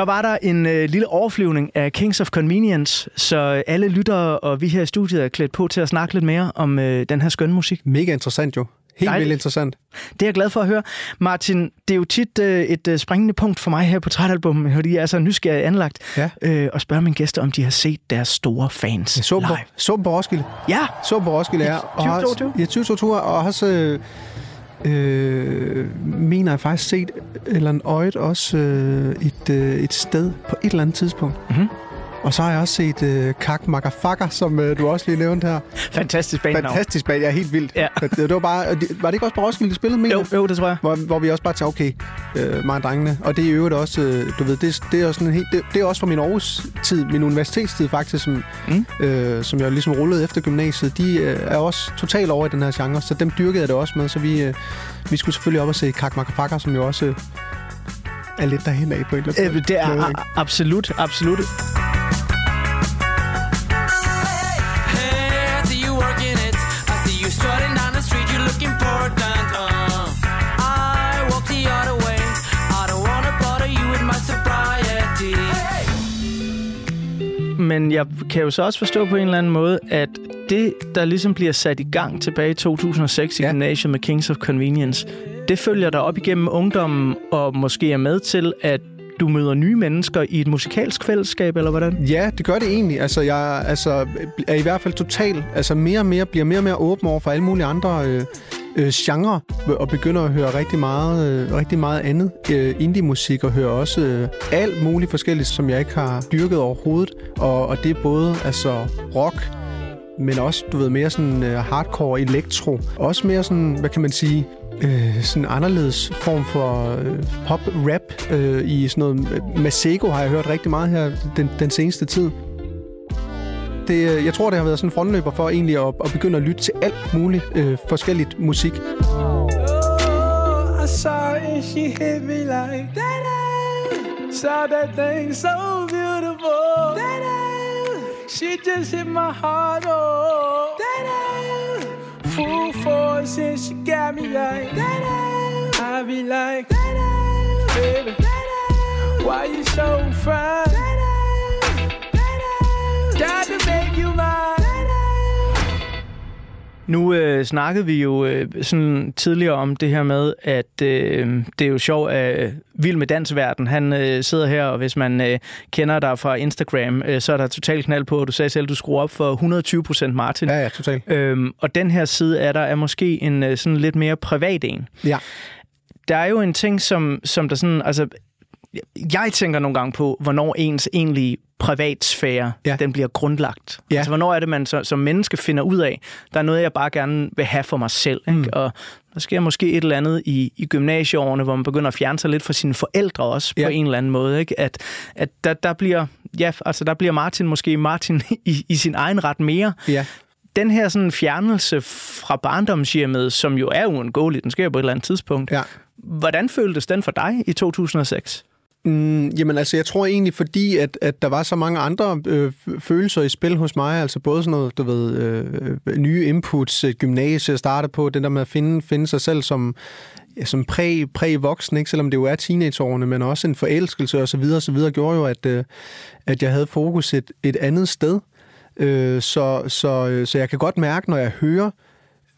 Så var der en øh, lille overflyvning af Kings of Convenience, så alle lyttere og vi her i studiet er klædt på til at snakke lidt mere om øh, den her skønne musik. Mega interessant jo. Helt Dejligt. vildt interessant. Det er jeg glad for at høre. Martin, det er jo tit øh, et øh, springende punkt for mig her på Trætalbum, fordi jeg er så nysgerrig anlagt, Ja. øh, og spørge mine gæster, om de har set deres store fans Jeg så dem på, live. så på Roskilde. Ja, Så på Roskilde, ja. Og har- 2022? Ja, 2022, og også... Øh, øh, mener jeg faktisk set eller en øjet også øh, et, øh, et sted på et eller andet tidspunkt. Mhm. Og så har jeg også set øh, Kak Makafaka, som øh, du også lige nævnte her. fantastisk banenavn. Fantastisk band, ja, helt vildt. Ja. Det, var, bare, var det ikke også på Roskilde, de spillede, mener Jo, jo, det tror jeg. Hvor, hvor vi også bare tager, okay, øh, mig og drengene. Og det er i øvrigt også, øh, du ved, det, det er også sådan en helt, det, det er også fra min Aarhus-tid, min universitetstid faktisk, som, Mm. øh, som jeg ligesom rullede efter gymnasiet. De øh, er også totalt over i den her genre, så dem dyrkede jeg det også med. Så vi, øh, vi skulle selvfølgelig op og se Kak Makafaka, som jo også øh, er lidt derhen af på et eller andet Øh, det er a- absolut, absolut. Men jeg kan jo så også forstå på en eller anden måde, at det, der ligesom bliver sat i gang tilbage i 2006 i Ja. gymnasiet med Kings of Convenience, det følger dig op igennem ungdommen og måske er med til, at du møder nye mennesker i et musikalsk fællesskab, eller hvordan? Ja, det gør det egentlig. Altså, jeg altså, er i hvert fald totalt, altså mere og mere, bliver mere og mere åben over for alle mulige andre øh, øh, genre, og begynder at høre rigtig meget, øh, rigtig meget andet øh, indie-musik, og hører også øh, alt muligt forskelligt, som jeg ikke har dyrket overhovedet. Og, og det er både altså, rock, men også, du ved, mere sådan øh, hardcore elektro. Også mere sådan, hvad kan man sige, øh, sådan anderledes form for øh, pop-rap øh, i sådan noget. Øh, Masego har jeg hørt rigtig meget her den, den seneste tid. Det, øh, jeg tror, det har været sådan en frontløber for egentlig at, at begynde at lytte til alt muligt øh, forskelligt musik. Oh, I saw her she hit me like that. Saw that thing so beautiful. That she just hit my heart. Oh, that full force and she got me like that. I be like, baby, why you so fine? Got to make you mine. Nu øh, snakkede vi jo øh, sådan tidligere om det her med, at øh, det er jo sjovt, at Vild med Dansverden, han øh, sidder her, og hvis man øh, kender dig fra Instagram, øh, så er der totalt knald på, du sagde selv, at du skruer op for 120 procent Martin. Ja, ja, totalt. Øhm, og den her side af der er måske en øh, sådan lidt mere privat en. Ja. Der er jo en ting, som, som der sådan, altså, jeg tænker nogle gange på, hvornår ens egentlige privatsfære, Ja. den bliver grundlagt. Ja. Altså, hvornår er det, man så, som menneske finder ud af, der er noget, jeg bare gerne vil have for mig selv. Ikke? Mm. Og der sker måske et eller andet i, i gymnasieårene, hvor man begynder at fjerne sig lidt fra sine forældre også, Ja. på en eller anden måde. Ikke? At, at der, der, bliver, ja, altså, der bliver Martin måske Martin i, i sin egen ret mere, Ja. den her sådan fjernelse fra barndomshjemmet, som jo er uundgåeligt, den sker på et eller andet tidspunkt. ja. Hvordan føltes den for dig i 2006? Mm, jamen altså, jeg tror egentlig, fordi at, at der var så mange andre øh, følelser i spil hos mig, altså både sådan noget, du ved, øh, øh nye inputs, øh, gymnasiet gymnasie starte på, den der med at finde, finde sig selv som, ja, som præ, præ-voksen, ikke? selvom det jo er teenageårene, men også en forelskelse og så videre, og så videre, gjorde jo, at, øh, at jeg havde fokus et, et andet sted. Øh, så, så, øh, så jeg kan godt mærke, når jeg hører øh,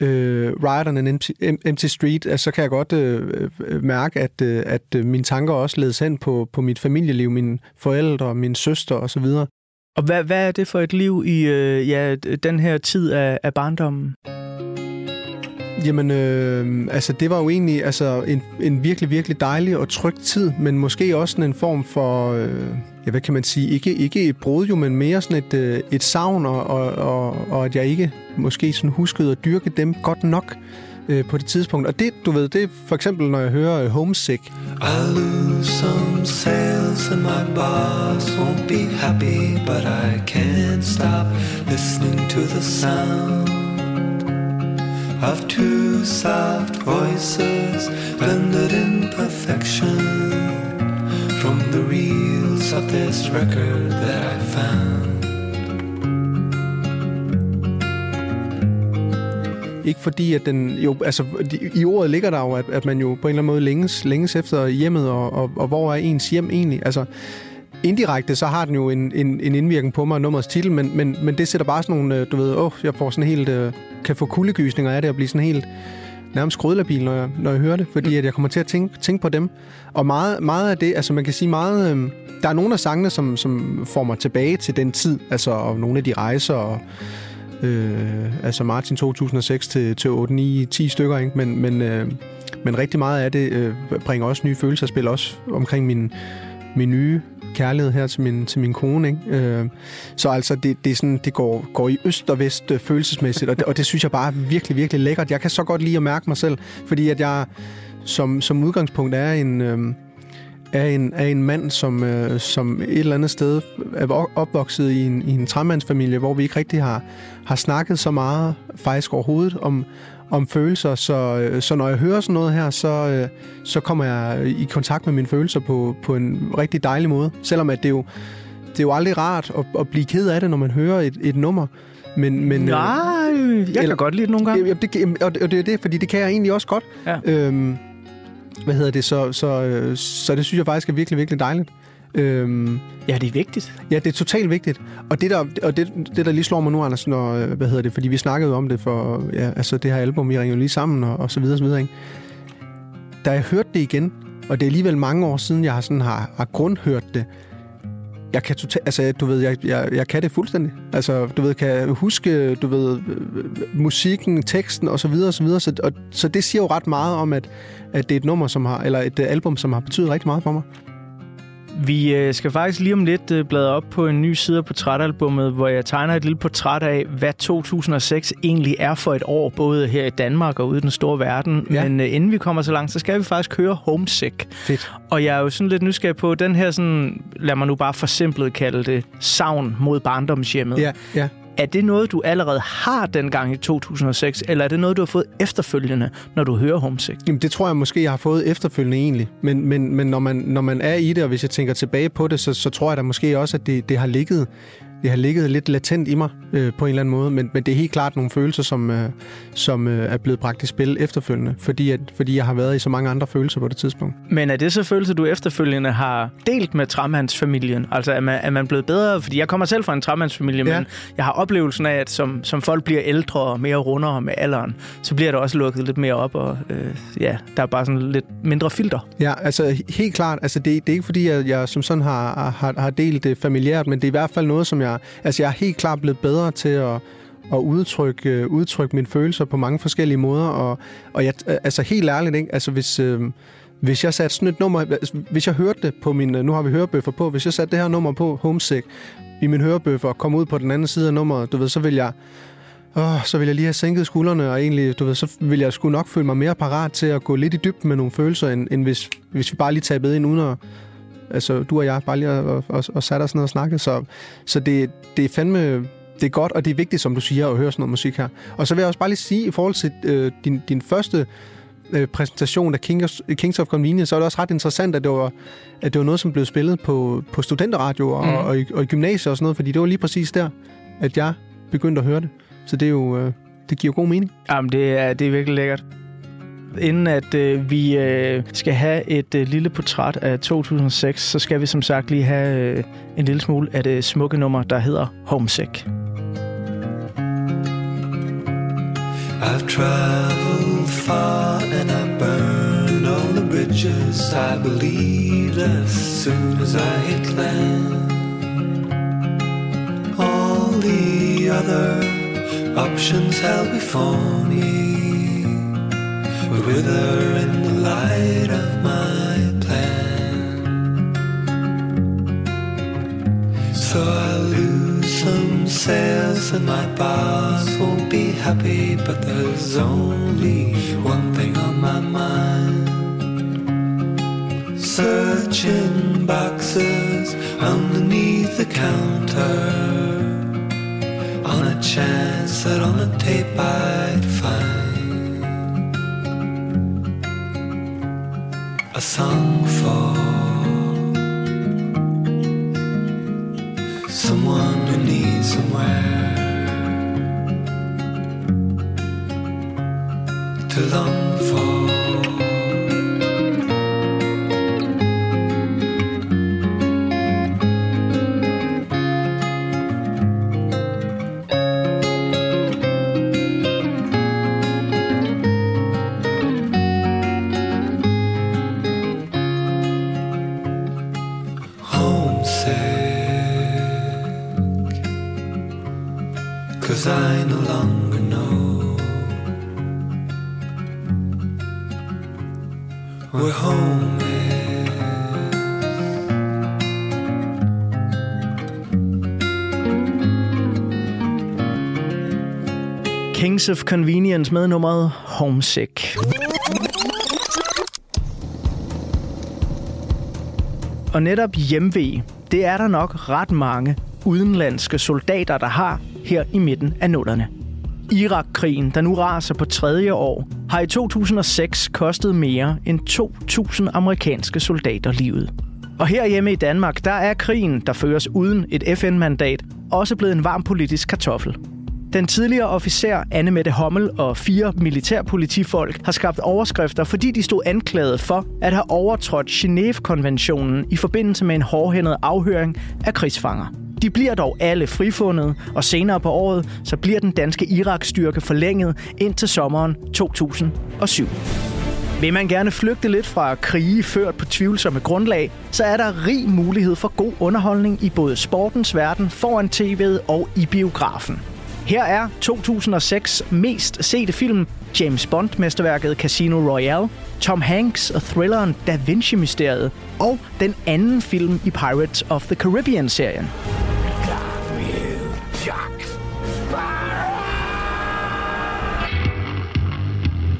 Riot on an Empty, Empty Street, altså, så kan jeg godt øh, øh mærke, at, øh, at øh, mine tanker også ledes hen på, på mit familieliv, mine forældre, min søster og så videre. Og hvad, hvad er det for et liv i øh, ja, den her tid af, af barndommen? Jamen, øh, altså det var jo egentlig altså, en, en virkelig, virkelig dejlig og tryg tid, men måske også sådan en form for, øh, ja, hvad kan man sige, ikke, ikke et brud jo, men mere sådan et, øh, et savn, og, og, og, og at jeg ikke måske sådan huskede at dyrke dem godt nok øh, på det tidspunkt. Og det, du ved, det er for eksempel, når jeg hører øh, Homesick. I lose some sales and my boss won't be happy, but I can't stop listening to the sound of two soft voices blended in perfection from the reels of this record that I found. Ikke fordi, at den... Jo, altså, i ordet ligger der jo, at, at man jo på en eller anden måde længes, længes efter hjemmet, og, og, og hvor er ens hjem egentlig? Altså, indirekte, så har den jo en, en, en indvirkning på mig, nummerets titel, men, men, men det sætter bare sådan nogle, øh, du ved, åh, jeg får sådan helt, øh, kan få kuldegysninger af det, og blive sådan helt nærmest skrødlabil, når jeg, når jeg hører det, fordi at jeg kommer til at tænke, tænke på dem. Og meget, meget af det, altså man kan sige meget, øh, der er nogle af sangene, som, som får mig tilbage til den tid, altså og nogle af de rejser, og, øh, altså Martin 2006 til, til 8, 9, 10 stykker, ikke? Men, men, øh, men rigtig meget af det øh, bringer også nye følelser spille, også omkring min, min nye kærlighed her til min, til min kone. Ikke? Øh, så altså, det, det, er sådan, det går, går i øst og vest øh, følelsesmæssigt, og det, og det synes jeg bare er virkelig, virkelig lækkert. Jeg kan så godt lide at mærke mig selv, fordi at jeg som, som udgangspunkt er en... Øh, er en, er en mand, som, øh, som et eller andet sted er opvokset i en, i en træmandsfamilie, hvor vi ikke rigtig har, har snakket så meget faktisk overhovedet om, om følelser. Så, øh, så når jeg hører sådan noget her, så, øh, så kommer jeg i kontakt med mine følelser på, på en rigtig dejlig måde. Selvom at det jo, det er jo aldrig rart at, at blive ked af det, når man hører et, et nummer. Men, men, øh, Nej, jeg kan eller- godt lide det nogle gange. Det, det, og det er det, fordi det kan jeg egentlig også godt. Ja. Øhm, hvad hedder det? Så, så, øh, så det synes jeg faktisk er virkelig, virkelig dejligt. Øhm, Ja, det er vigtigt. ja, det er totalt vigtigt. Og det, der, og det, det, der lige slår mig nu, Anders, når, øh, hvad hedder det, fordi vi snakkede om det for, ja, altså det her album, vi ringer jo lige sammen, og, og så videre, så videre, ikke? Da jeg hørte det igen, og det er alligevel mange år siden, jeg har, sådan, har, har grundhørt det, jeg kan totalt, altså du ved, jeg, jeg, jeg kan det fuldstændig. Altså du ved, kan huske, du ved, øh, musikken, teksten og så videre og så videre. Så, og, så det siger jo ret meget om, at, at det er et nummer, som har, eller et øh, album, som har betydet rigtig meget for mig. Vi øh, skal faktisk lige om lidt øh, bladre op på en ny side af portrætalbummet, hvor jeg tegner et lille portræt af, hvad 2006 egentlig er for et år, både her i Danmark og ude i den store verden. Ja. Men øh, inden vi kommer så langt, så skal vi faktisk høre Homesick. Fedt. Og jeg er jo sådan lidt nysgerrig på, den her sådan, lad mig nu bare forsimplet kalde det, savn mod barndomshjemmet. Ja, ja. Er det noget, du allerede har dengang i 2006, eller er det noget, du har fået efterfølgende, når du hører Homesick? Jamen, det tror jeg måske, jeg har fået efterfølgende egentlig. Men, men, men når, man, når man er i det, og hvis jeg tænker tilbage på det, så, så tror jeg da måske også, at det, det har ligget det har ligget lidt latent i mig øh, på en eller anden måde, men, men det er helt klart nogle følelser, som, øh, som øh, er blevet bragt i spil efterfølgende, fordi, at, fordi jeg har været i så mange andre følelser på det tidspunkt. Men er det så følelser, du efterfølgende har delt med træmandsfamilien? Altså er man, er man blevet bedre? Fordi jeg kommer selv fra en træmandsfamilie, Ja. men jeg har oplevelsen af, at som, som folk bliver ældre og mere rundere med alderen, så bliver der også lukket lidt mere op, og øh, ja, der er bare sådan lidt mindre filter. Ja, altså he- helt klart. Altså, det, det er ikke fordi, at jeg som sådan har, har, har delt det familiært, men det er i hvert fald noget, som jeg... Altså, jeg er helt klart blevet bedre til at, at udtrykke, øh, udtrykke mine følelser på mange forskellige måder. Og, og jeg, øh, altså, helt ærligt, ikke? Altså, hvis... Øh, hvis jeg satte sådan et nummer, altså, hvis jeg hørte det på min, øh, nu har vi hørebøffer på, hvis jeg satte det her nummer på, Homesick, i min hørebøffer, og kom ud på den anden side af nummeret, du ved, så vil jeg, åh, så vil jeg lige have sænket skuldrene, og egentlig, du ved, så vil jeg sgu nok føle mig mere parat til at gå lidt i dybden med nogle følelser, end, end hvis, hvis vi bare lige tabede ind uden at, altså du og jeg, bare lige at, at, at, at sætte os ned og snakke. Så, så det, det er fandme, det er godt, og det er vigtigt, som du siger, at høre sådan noget musik her. Og så vil jeg også bare lige sige, i forhold til øh, din, din første øh, præsentation af Kings, Kings of Convenience, så er det også ret interessant, at det var, at det var noget, som blev spillet på, på studenterradio og, mm. og, i, og i gymnasiet og sådan noget, fordi det var lige præcis der, at jeg begyndte at høre det. Så det er jo, øh, det giver god mening. Jamen, det er, det er virkelig lækkert. Inden at øh, vi øh, skal have et øh, lille portræt af 2006, så skal vi som sagt lige have øh, en lille smule af det smukke nummer, der hedder Homesick. I've traveled far and I burned all the bridges I believed as soon as I hit land. All the other options held before me would wither in the light of my plan. So I lose some sales and my boss won't be happy, but there's only one thing on my mind. Searching boxes underneath the counter on a chance that on a tape I'd Kings of Convenience med nummeret Homesick. Og netop hjemve, det er der nok ret mange udenlandske soldater, der har her i midten af nullerne. Irakkrigen, der nu raser på tredje år, har i 2006 kostet mere end 2.000 amerikanske soldater livet. Og herhjemme i Danmark, der er krigen, der føres uden et FN-mandat, også blevet en varm politisk kartoffel. Den tidligere officer Anne Mette Hommel og fire militærpolitifolk har skabt overskrifter, fordi de stod anklaget for at have overtrådt Genève-konventionen i forbindelse med en hårdhændet afhøring af krigsfanger. De bliver dog alle frifundet, og senere på året så bliver den danske Irak-styrke forlænget ind til sommeren 2007. Vil man gerne flygte lidt fra krige ført på tvivlsomme grundlag, så er der rig mulighed for god underholdning i både sportens verden, foran tv'et og i biografen. Her er 2006 mest sete film, James Bond-mesterværket Casino Royale, Tom Hanks og thrilleren Da Vinci-mysteriet, og den anden film i Pirates of the Caribbean-serien.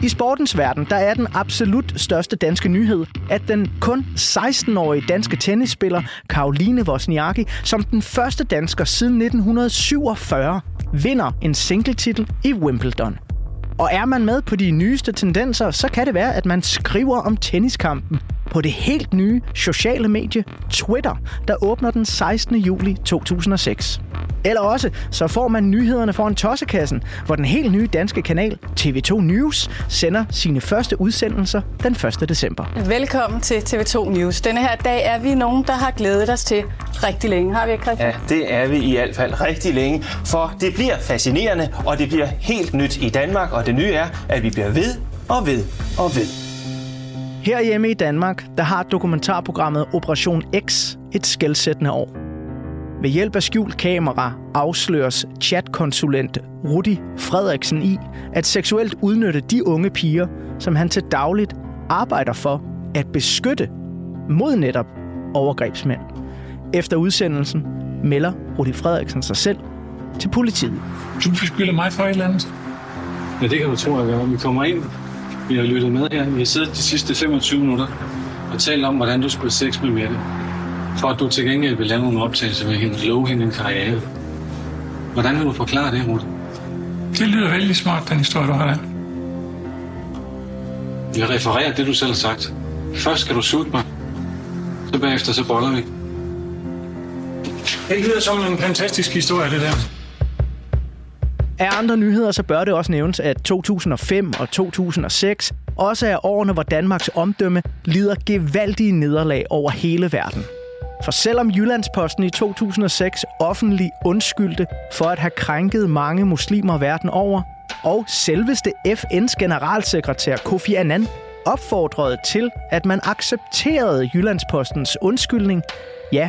I sportens verden, der er den absolut største danske nyhed, at den kun 16-årige danske tennisspiller Karoline Wozniacki, som den første dansker siden 1947, vinder en singletitel i Wimbledon. Og er man med på de nyeste tendenser, så kan det være, at man skriver om tenniskampen på det helt nye sociale medie Twitter, der åbner den 16. juli 2006. Eller også, så får man nyhederne foran Tossekassen, hvor den helt nye danske kanal TV2 News sender sine første udsendelser den 1. december. Velkommen til TV2 News. Denne her dag er vi nogen, der har glædet os til rigtig længe. Har vi ikke, Christian? Ja, det er vi i hvert fald rigtig længe, for det bliver fascinerende, og det bliver helt nyt i Danmark, og det nye er, at vi bliver ved og ved og ved. Herhjemme i Danmark, der har dokumentarprogrammet Operation X et skældsættende år. Ved hjælp af skjult kamera afsløres chatkonsulent Rudi Frederiksen i at seksuelt udnytte de unge piger, som han til dagligt arbejder for at beskytte mod netop overgrebsmænd. Efter udsendelsen melder Rudi Frederiksen sig selv til politiet. Du beskylder mig for et eller andet. Ja, det kan du tro, at. Vi kommer ind. Vi har lyttet med her. Vi har siddet de sidste 25 minutter og talt om, hvordan du skulle sex med Mette. For at du til gengæld vil lave nogle optagelser med hende, love hende en karriere. Hvordan vil du forklare det, Ruth? Det lyder vældig smart, den historie, du har der. Jeg refererer det, du selv har sagt. Først skal du suge mig. Så bagefter så boller vi. Det lyder som en fantastisk historie, det der. Af andre nyheder, så bør det også nævnes, at 2005 og 2006 også er årene, hvor Danmarks omdømme lider gevaldige nederlag over hele verden. For selvom Jyllandsposten i 2006 offentligt undskyldte for at have krænket mange muslimer verden over, og selveste FN's generalsekretær Kofi Annan opfordrede til, at man accepterede Jyllandspostens undskyldning, ja,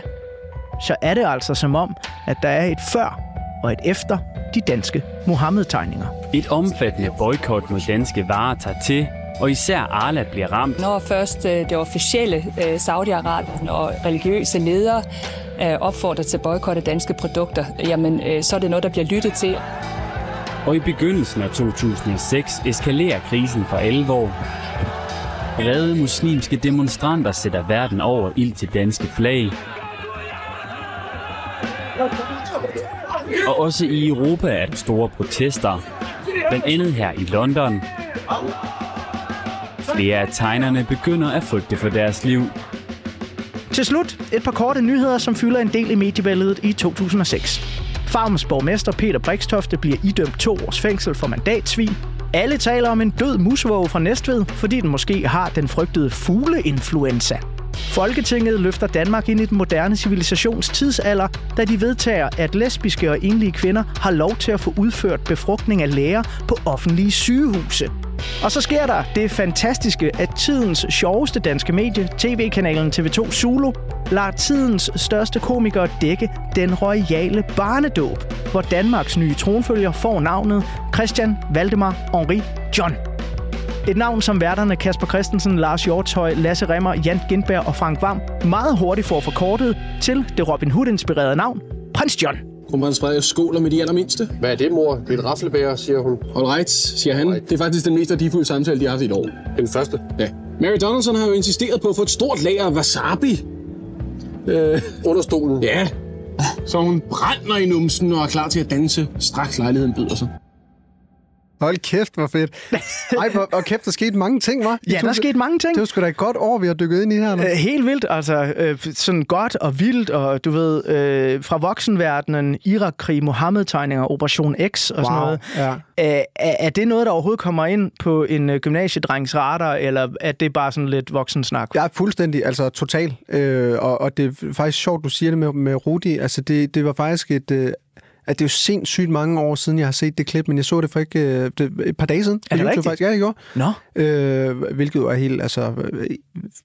så er det altså som om, at der er et før og et efter de danske Mohammed-tegninger. Et omfattende boykot mod danske varer tager til, og især Arla bliver ramt. Når først øh, det officielle øh, Saudi-Arabien og religiøse ledere øh, opfordrer til boykot af danske produkter, jamen så er det noget, der bliver lyttet til. Og i begyndelsen af 2006 eskalerer krisen for alvor. Rede muslimske demonstranter sætter verden over ild til danske flag. Og også i Europa er der store protester. Blandt andet her i London. Flere af tegnerne begynder at frygte for deres liv. Til slut et par korte nyheder, som fylder en del i mediebilledet i 2006. Farms borgmester Peter Brikstofte bliver idømt to års fængsel for mandatsvig. Alle taler om en død musvåge fra Næstved, fordi den måske har den frygtede fugleinfluenza. Folketinget løfter Danmark ind i den moderne civilisations tidsalder, da de vedtager, at lesbiske og enlige kvinder har lov til at få udført befrugtning af læger på offentlige sygehuse. Og så sker der det fantastiske, at tidens sjoveste danske medie, tv-kanalen TV2 Zulu, lader tidens største komiker dække den royale barnedåb, hvor Danmarks nye tronfølger får navnet Christian Valdemar Henri John. Et navn, som værterne Kasper Christensen, Lars Hjortøj, Lasse Remmer, Jan Gindberg og Frank Vam meget hurtigt får forkortet til det Robin Hood-inspirerede navn, Prins John. Kronprins Frederik skåler med de allermindste. Hvad er det, mor? Det er et raflebær, siger hun. All right, siger han. Det er faktisk den mest værdifulde samtale, de har haft i et år. Den første? Ja. Mary Donaldson har jo insisteret på at få et stort lager af wasabi. Øh, Under stolen? Ja. Så hun brænder i numsen og er klar til at danse, straks lejligheden byder sig. Hold kæft, hvor fedt. Ej, hvor, og kæft, der skete mange ting, var. Ja, der er sket mange ting. Det var sgu da et godt år, vi har dykket ind i her nu. Øh, helt vildt, altså øh, sådan godt og vildt, og du ved, øh, fra voksenverdenen, Irak-krig, Mohammed-tegninger, Operation X og sådan Wow, noget. ja. Er, er er det noget, der overhovedet kommer ind på en øh, gymnasiedrengs radar, eller er det bare sådan lidt voksensnak? Jeg er fuldstændig, altså total. Øh, og, og det er faktisk sjovt, du siger det med, med Rudi. Altså, det, det var faktisk et... Øh, at det er jo sindssygt mange år siden, jeg har set det klip, men jeg så det for ikke øh, det, et par dage siden. Er det YouTube, rigtigt? Faktisk. Ja, det gjorde. Nå. Øh, hvilket jo er helt, altså, øh,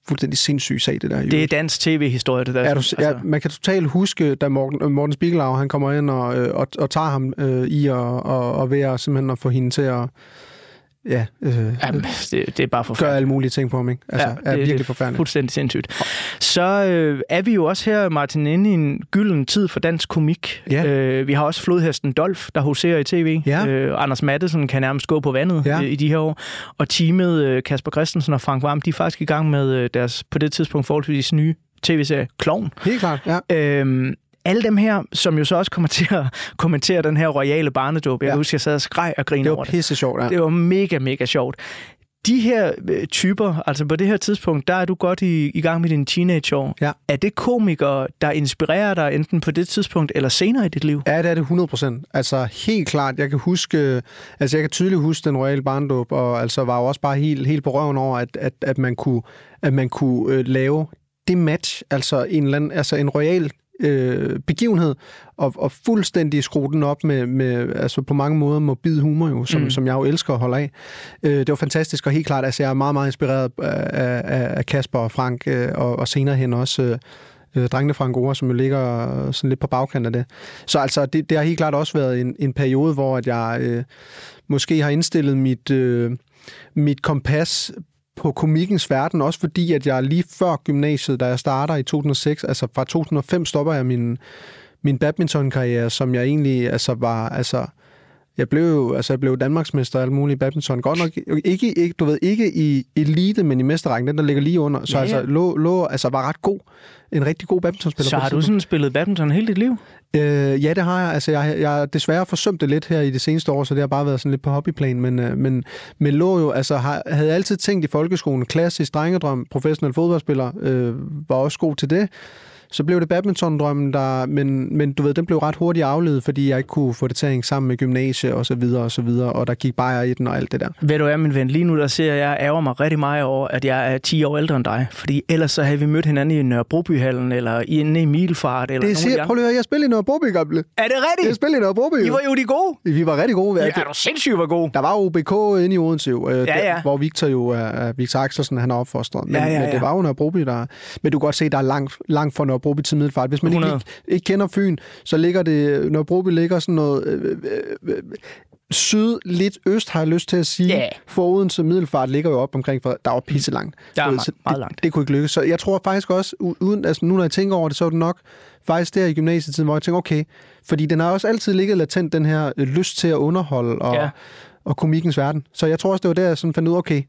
fuldstændig sindssyg sag, det der. Det er dansk tv-historie, det der. Er du, altså. ja, man kan totalt huske, da Morten, Morten Spiegelau, han kommer ind og, øh, og, og tager ham øh, i at og, og ved at simpelthen at få hende til at ja, øh, Jamen, det, det er bare forfærdeligt. alle mulige ting på ham. Ikke? Altså, ja, det, er virkelig det forfærdeligt. fuldstændig sindssygt. Så øh, er vi jo også her, Martin, inde i en gylden tid for dansk komik. Ja. Øh, vi har også flodhesten Dolf, der huserer i tv. Ja. Øh, Anders Mattesen kan nærmest gå på vandet Ja. øh, i de her år. Og teamet øh, Kasper Christensen og Frank Varm, de er faktisk i gang med øh, deres på det tidspunkt forholdsvis nye tv-serie Klovn. Helt klart, ja. Øhm, alle dem her, som jo så også kommer til at kommentere den her royale barnedåb. Jeg Ja. husker, jeg sad og skreg og grinede Det over var det. pisse sjovt, ja. Det var mega, mega sjovt. De her øh, typer, altså på det her tidspunkt, der er du godt i, i gang med dine teenageår. Ja. Er det komikere, der inspirerer dig enten på det tidspunkt eller senere i dit liv? Ja, det er det 100 procent. Altså helt klart, jeg kan huske, altså jeg kan tydeligt huske den royale barndåb, og altså var jo også bare helt, helt på røven over, at, at, at man kunne, at man kunne øh, lave det match, altså en, eller anden, altså en royal øh, begivenhed, og, og fuldstændig skrue den op med, med altså på mange måder morbid humor, jo, som, mm. Som jeg jo elsker at holde af. Øh, det var fantastisk, og helt klart, altså jeg er meget, meget inspireret af, af, af Kasper og Frank, øh, og, og senere hen også øh, øh, drengene fra Angora, som jo ligger sådan lidt på bagkant af det. Så altså, det, det har helt klart også været en, en periode, hvor at jeg øh, måske har indstillet mit, øh, mit kompas på komikkens verden, også fordi, at jeg lige før gymnasiet, da jeg starter i 2006, altså fra 2005 stopper jeg min, min badmintonkarriere, som jeg egentlig altså var, altså, jeg blev jo, altså jeg blev Danmarksmester og alt muligt i badminton. Godt nok ikke, ikke, du ved, ikke i elite, men i mesterrækken, den der ligger lige under. Så Ja, altså lå, lå, altså var ret god. En rigtig god badmintonspiller. Så har du sådan spillet badminton hele dit liv? Øh, ja, det har jeg. Altså, jeg, jeg desværre forsømt det lidt her i det seneste år, så det har bare været sådan lidt på hobbyplan. Men, øh, men, men lå jo, altså, har, havde altid tænkt i folkeskolen, klassisk drengedrøm, professionel fodboldspiller, øh, var også god til det. Så blev det badminton-drømmen, der, men, men du ved, den blev ret hurtigt afledet, fordi jeg ikke kunne få det til at hænge sammen med gymnasie og så videre og så videre, og der gik bare i den og alt det der. Ved du hvad, min ven, lige nu der ser jeg ærger mig rigtig meget over, at jeg er 10 år ældre end dig. Fordi ellers så havde vi mødt hinanden i Nørrebrobyhallen, eller inde i Milfart, eller Det siger, prøv lige at høre, jeg spillede i Nørrebroby, gamle. Er det rigtigt? Jeg spillede i Nørrebroby. I var jo de gode. Vi var rigtig gode. Ja, er du sindssygt var god. Der var OBK inde i Odense, jo, øh, Ja, der, ja. hvor Victor jo er, er Victor Axelsen, han er opfostret. Men, Ja, ja, men ja. det var jo Nørrebroby, der... Men du kan godt se, der er langt, langt fra Nørrebroby til Middelfart. Hvis man ikke, 100. ikke, ikke kender Fyn, så ligger det... Nørrebroby ligger sådan noget... Øh, øh, øh, syd, lidt øst, har jeg lyst til at sige. Ja. For Odense Middelfart ligger jo op omkring, for der var pisse langt. Der er meget- så meget det, langt. Det kunne ikke lykkes. Så jeg tror faktisk også, uden, altså nu når jeg tænker over det, så er det nok faktisk der i gymnasietiden, hvor jeg tænker, okay, fordi den har også altid ligget latent, den her øh, lyst til at underholde og, Ja. Og komikkens verden. Så jeg tror også, det var der, jeg sådan fandt ud af, okay,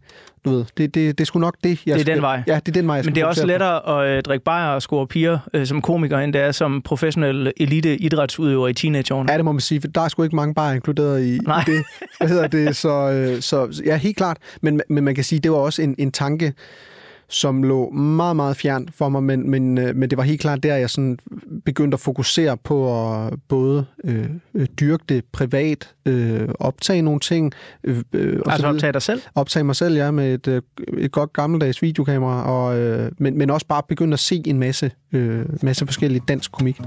du ved, det, det, det er sgu nok det, jeg Det er skal, den vej. Ja, det er den vej, jeg Men det er også lettere at øh, drikke bajer og score piger øh, som komiker, end det er som professionel elite idrætsudøver i teenageårene. Ja, det må man sige, for der er sgu ikke mange bare inkluderet i, i Nej. det. Hvad hedder det? Så, øh, så ja, helt klart. Men, men man kan sige, det var også en, en tanke, som lå meget, meget fjernt for mig, men, men, øh, men det var helt klart der, jeg sådan begyndte at fokusere på at både øh, dyrke det privat, øh, optage nogle ting. Øh, øh, og Altså optage dig selv? Optage mig selv, ja, med et, øh, et godt gammeldags videokamera, og, øh, men, men også bare begynde at se en masse, øh, masse forskellige dansk komik.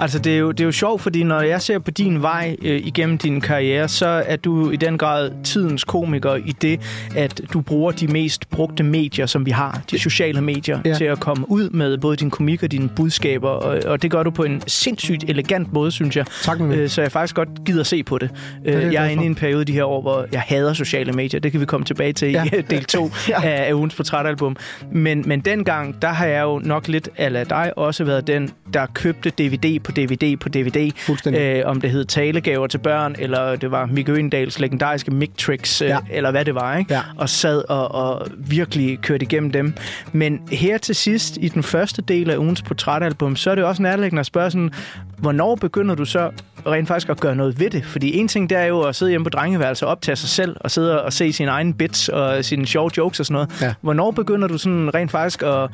Altså, det er, jo, det er jo sjovt, fordi når jeg ser på din vej øh, igennem din karriere, så er du i den grad tidens komiker i det, at du bruger de mest brugte medier, som vi har, de sociale medier, ja. til at komme ud med både din komik og dine budskaber, og, og det gør du på en sindssygt elegant måde, synes jeg. Tak, øh, Så jeg faktisk godt gider se på det. det er Øh, jeg er inde i en periode de her år, hvor jeg hader sociale medier. Det kan vi komme tilbage til Ja. i del 2 Ja. af, af ugens portrætalbum. Men, men dengang, der har jeg jo nok lidt ala dig også været den, der købte DVD på DVD på DVD. Øh, om det hed talegaver til børn, eller det var Mikke Øgendals legendariske Mic Tricks, øh, Ja. eller hvad det var, ikke? Ja. Og sad og, og virkelig kørte igennem dem. Men her til sidst, i den første del af ugens portrætalbum, så er det også nærliggende at spørge sådan, hvornår begynder du så rent faktisk at gøre noget ved det? Fordi en ting, det er jo at sidde hjemme på drengeværelset og optage sig selv, og sidde og se sine egne bits og sine sjove jokes og sådan noget. Ja. Hvornår begynder du sådan rent faktisk at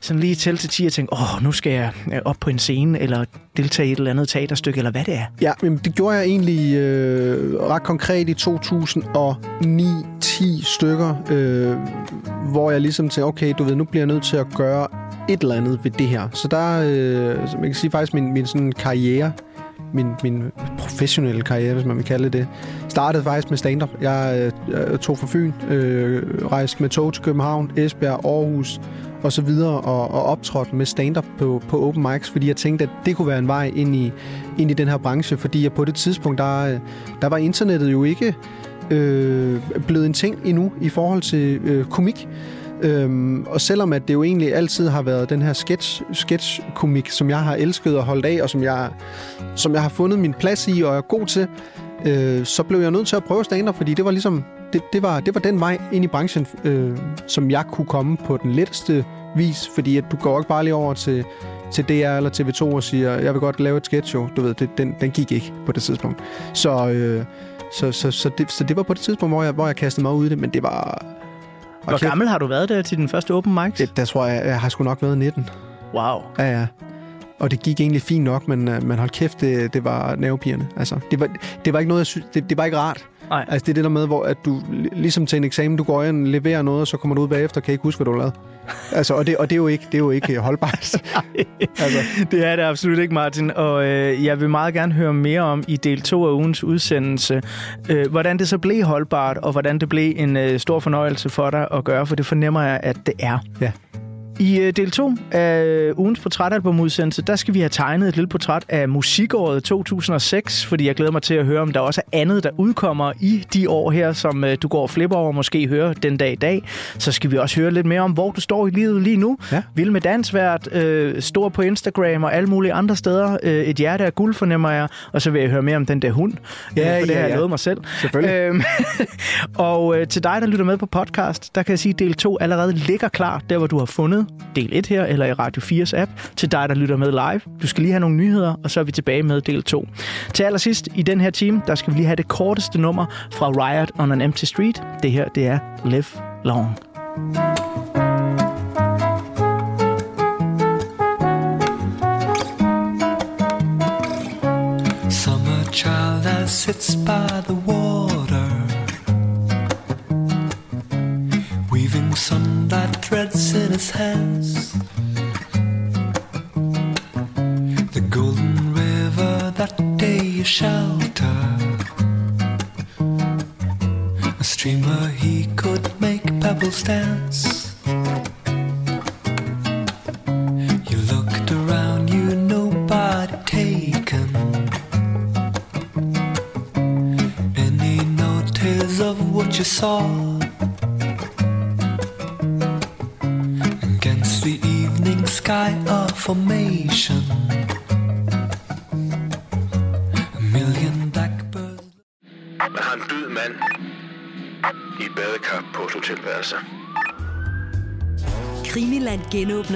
sådan lige tælle til 10 og tænke, åh, nu skal jeg øh, op på en scene, eller deltage i et eller andet teaterstykke, eller hvad det er? Ja, men det gjorde jeg egentlig øh, ret konkret i 2009-10 stykker, øh, hvor jeg ligesom tænkte, okay, du ved, nu bliver jeg nødt til at gøre et eller andet ved det her. Så der, øh, man kan sige faktisk, min, min sådan karriere, min, min professionelle karriere, hvis man vil kalde det startede faktisk med stand-up. Jeg øh, jeg tog fra Fyn, øh, rejste med tog til København, Esbjerg, Aarhus og så videre, og, og optrådte med stand-up på, på open mics, fordi jeg tænkte, at det kunne være en vej ind i, ind i den her branche, fordi jeg på det tidspunkt, der, der var internettet jo ikke øh, blevet en ting endnu i forhold til øh, komik. Øhm, og selvom at det jo egentlig altid har været den her sketch, sketch-komik, som jeg har elsket og holdt af, og som jeg, som jeg har fundet min plads i og er god til, øh, så blev jeg nødt til at prøve stand fordi det var ligesom, det, det, var, det var den vej ind i branchen, øh, som jeg kunne komme på den letteste vis, fordi at du går ikke bare lige over til, til DR eller TV2 og siger, jeg vil godt lave et sketch show. Du ved, det, den, den gik ikke på det tidspunkt. Så, øh, så, så, så, det, så det var på det tidspunkt, hvor jeg, hvor jeg kastede mig ud i det, men det var... Hvor gammel har du været der til den første open mic? Det, der tror jeg, jeg har sgu nok været 19. Wow. Ja, ja. Og det gik egentlig fint nok, men, øh, men hold kæft, det, det var nervepirrende. Altså, det, var, det var ikke noget, jeg synes, det, det var ikke rart. Nej. Altså, det er det der med, hvor at du li- ligesom til en eksamen, du går ind og leverer noget, og så kommer du ud bagefter og kan ikke huske, hvad du lavet. altså, og det, og det er jo ikke, det er jo ikke øh, holdbart. altså. Det er det absolut ikke, Martin. Og øh, jeg vil meget gerne høre mere om i del 2 af ugens udsendelse, øh, hvordan det så blev holdbart, og hvordan det blev en øh, stor fornøjelse for dig at gøre, for det fornemmer jeg, at det er. Ja. I øh, del 2 af ugens portrætalbumudsendelse, der skal vi have tegnet et lille portræt af musikåret 2006, fordi jeg glæder mig til at høre, om der også er andet, der udkommer i de år her, som øh, du går og flipper over og måske hører den dag i dag. Så skal vi også høre lidt mere om, hvor du står i livet lige nu. Ja. Vild med dansvært, øh, stor på Instagram og alle mulige andre steder. Øh, et hjerte af guld, fornemmer jeg. Og så vil jeg høre mere om den der hund. Ja, øh, for det ja, har jeg ja. lovet mig selv. Selvfølgelig. Øhm, og øh, til dig, der lytter med på podcast, der kan jeg sige, at del 2 allerede ligger klar, der hvor du har fundet del 1 her, eller i Radio 4's app. Til dig, der lytter med live. Du skal lige have nogle nyheder, og så er vi tilbage med del 2. Til allersidst i den her time, der skal vi lige have det korteste nummer fra Riot on an Empty Street. Det her, det er Live Long. Summer child that sits by the wall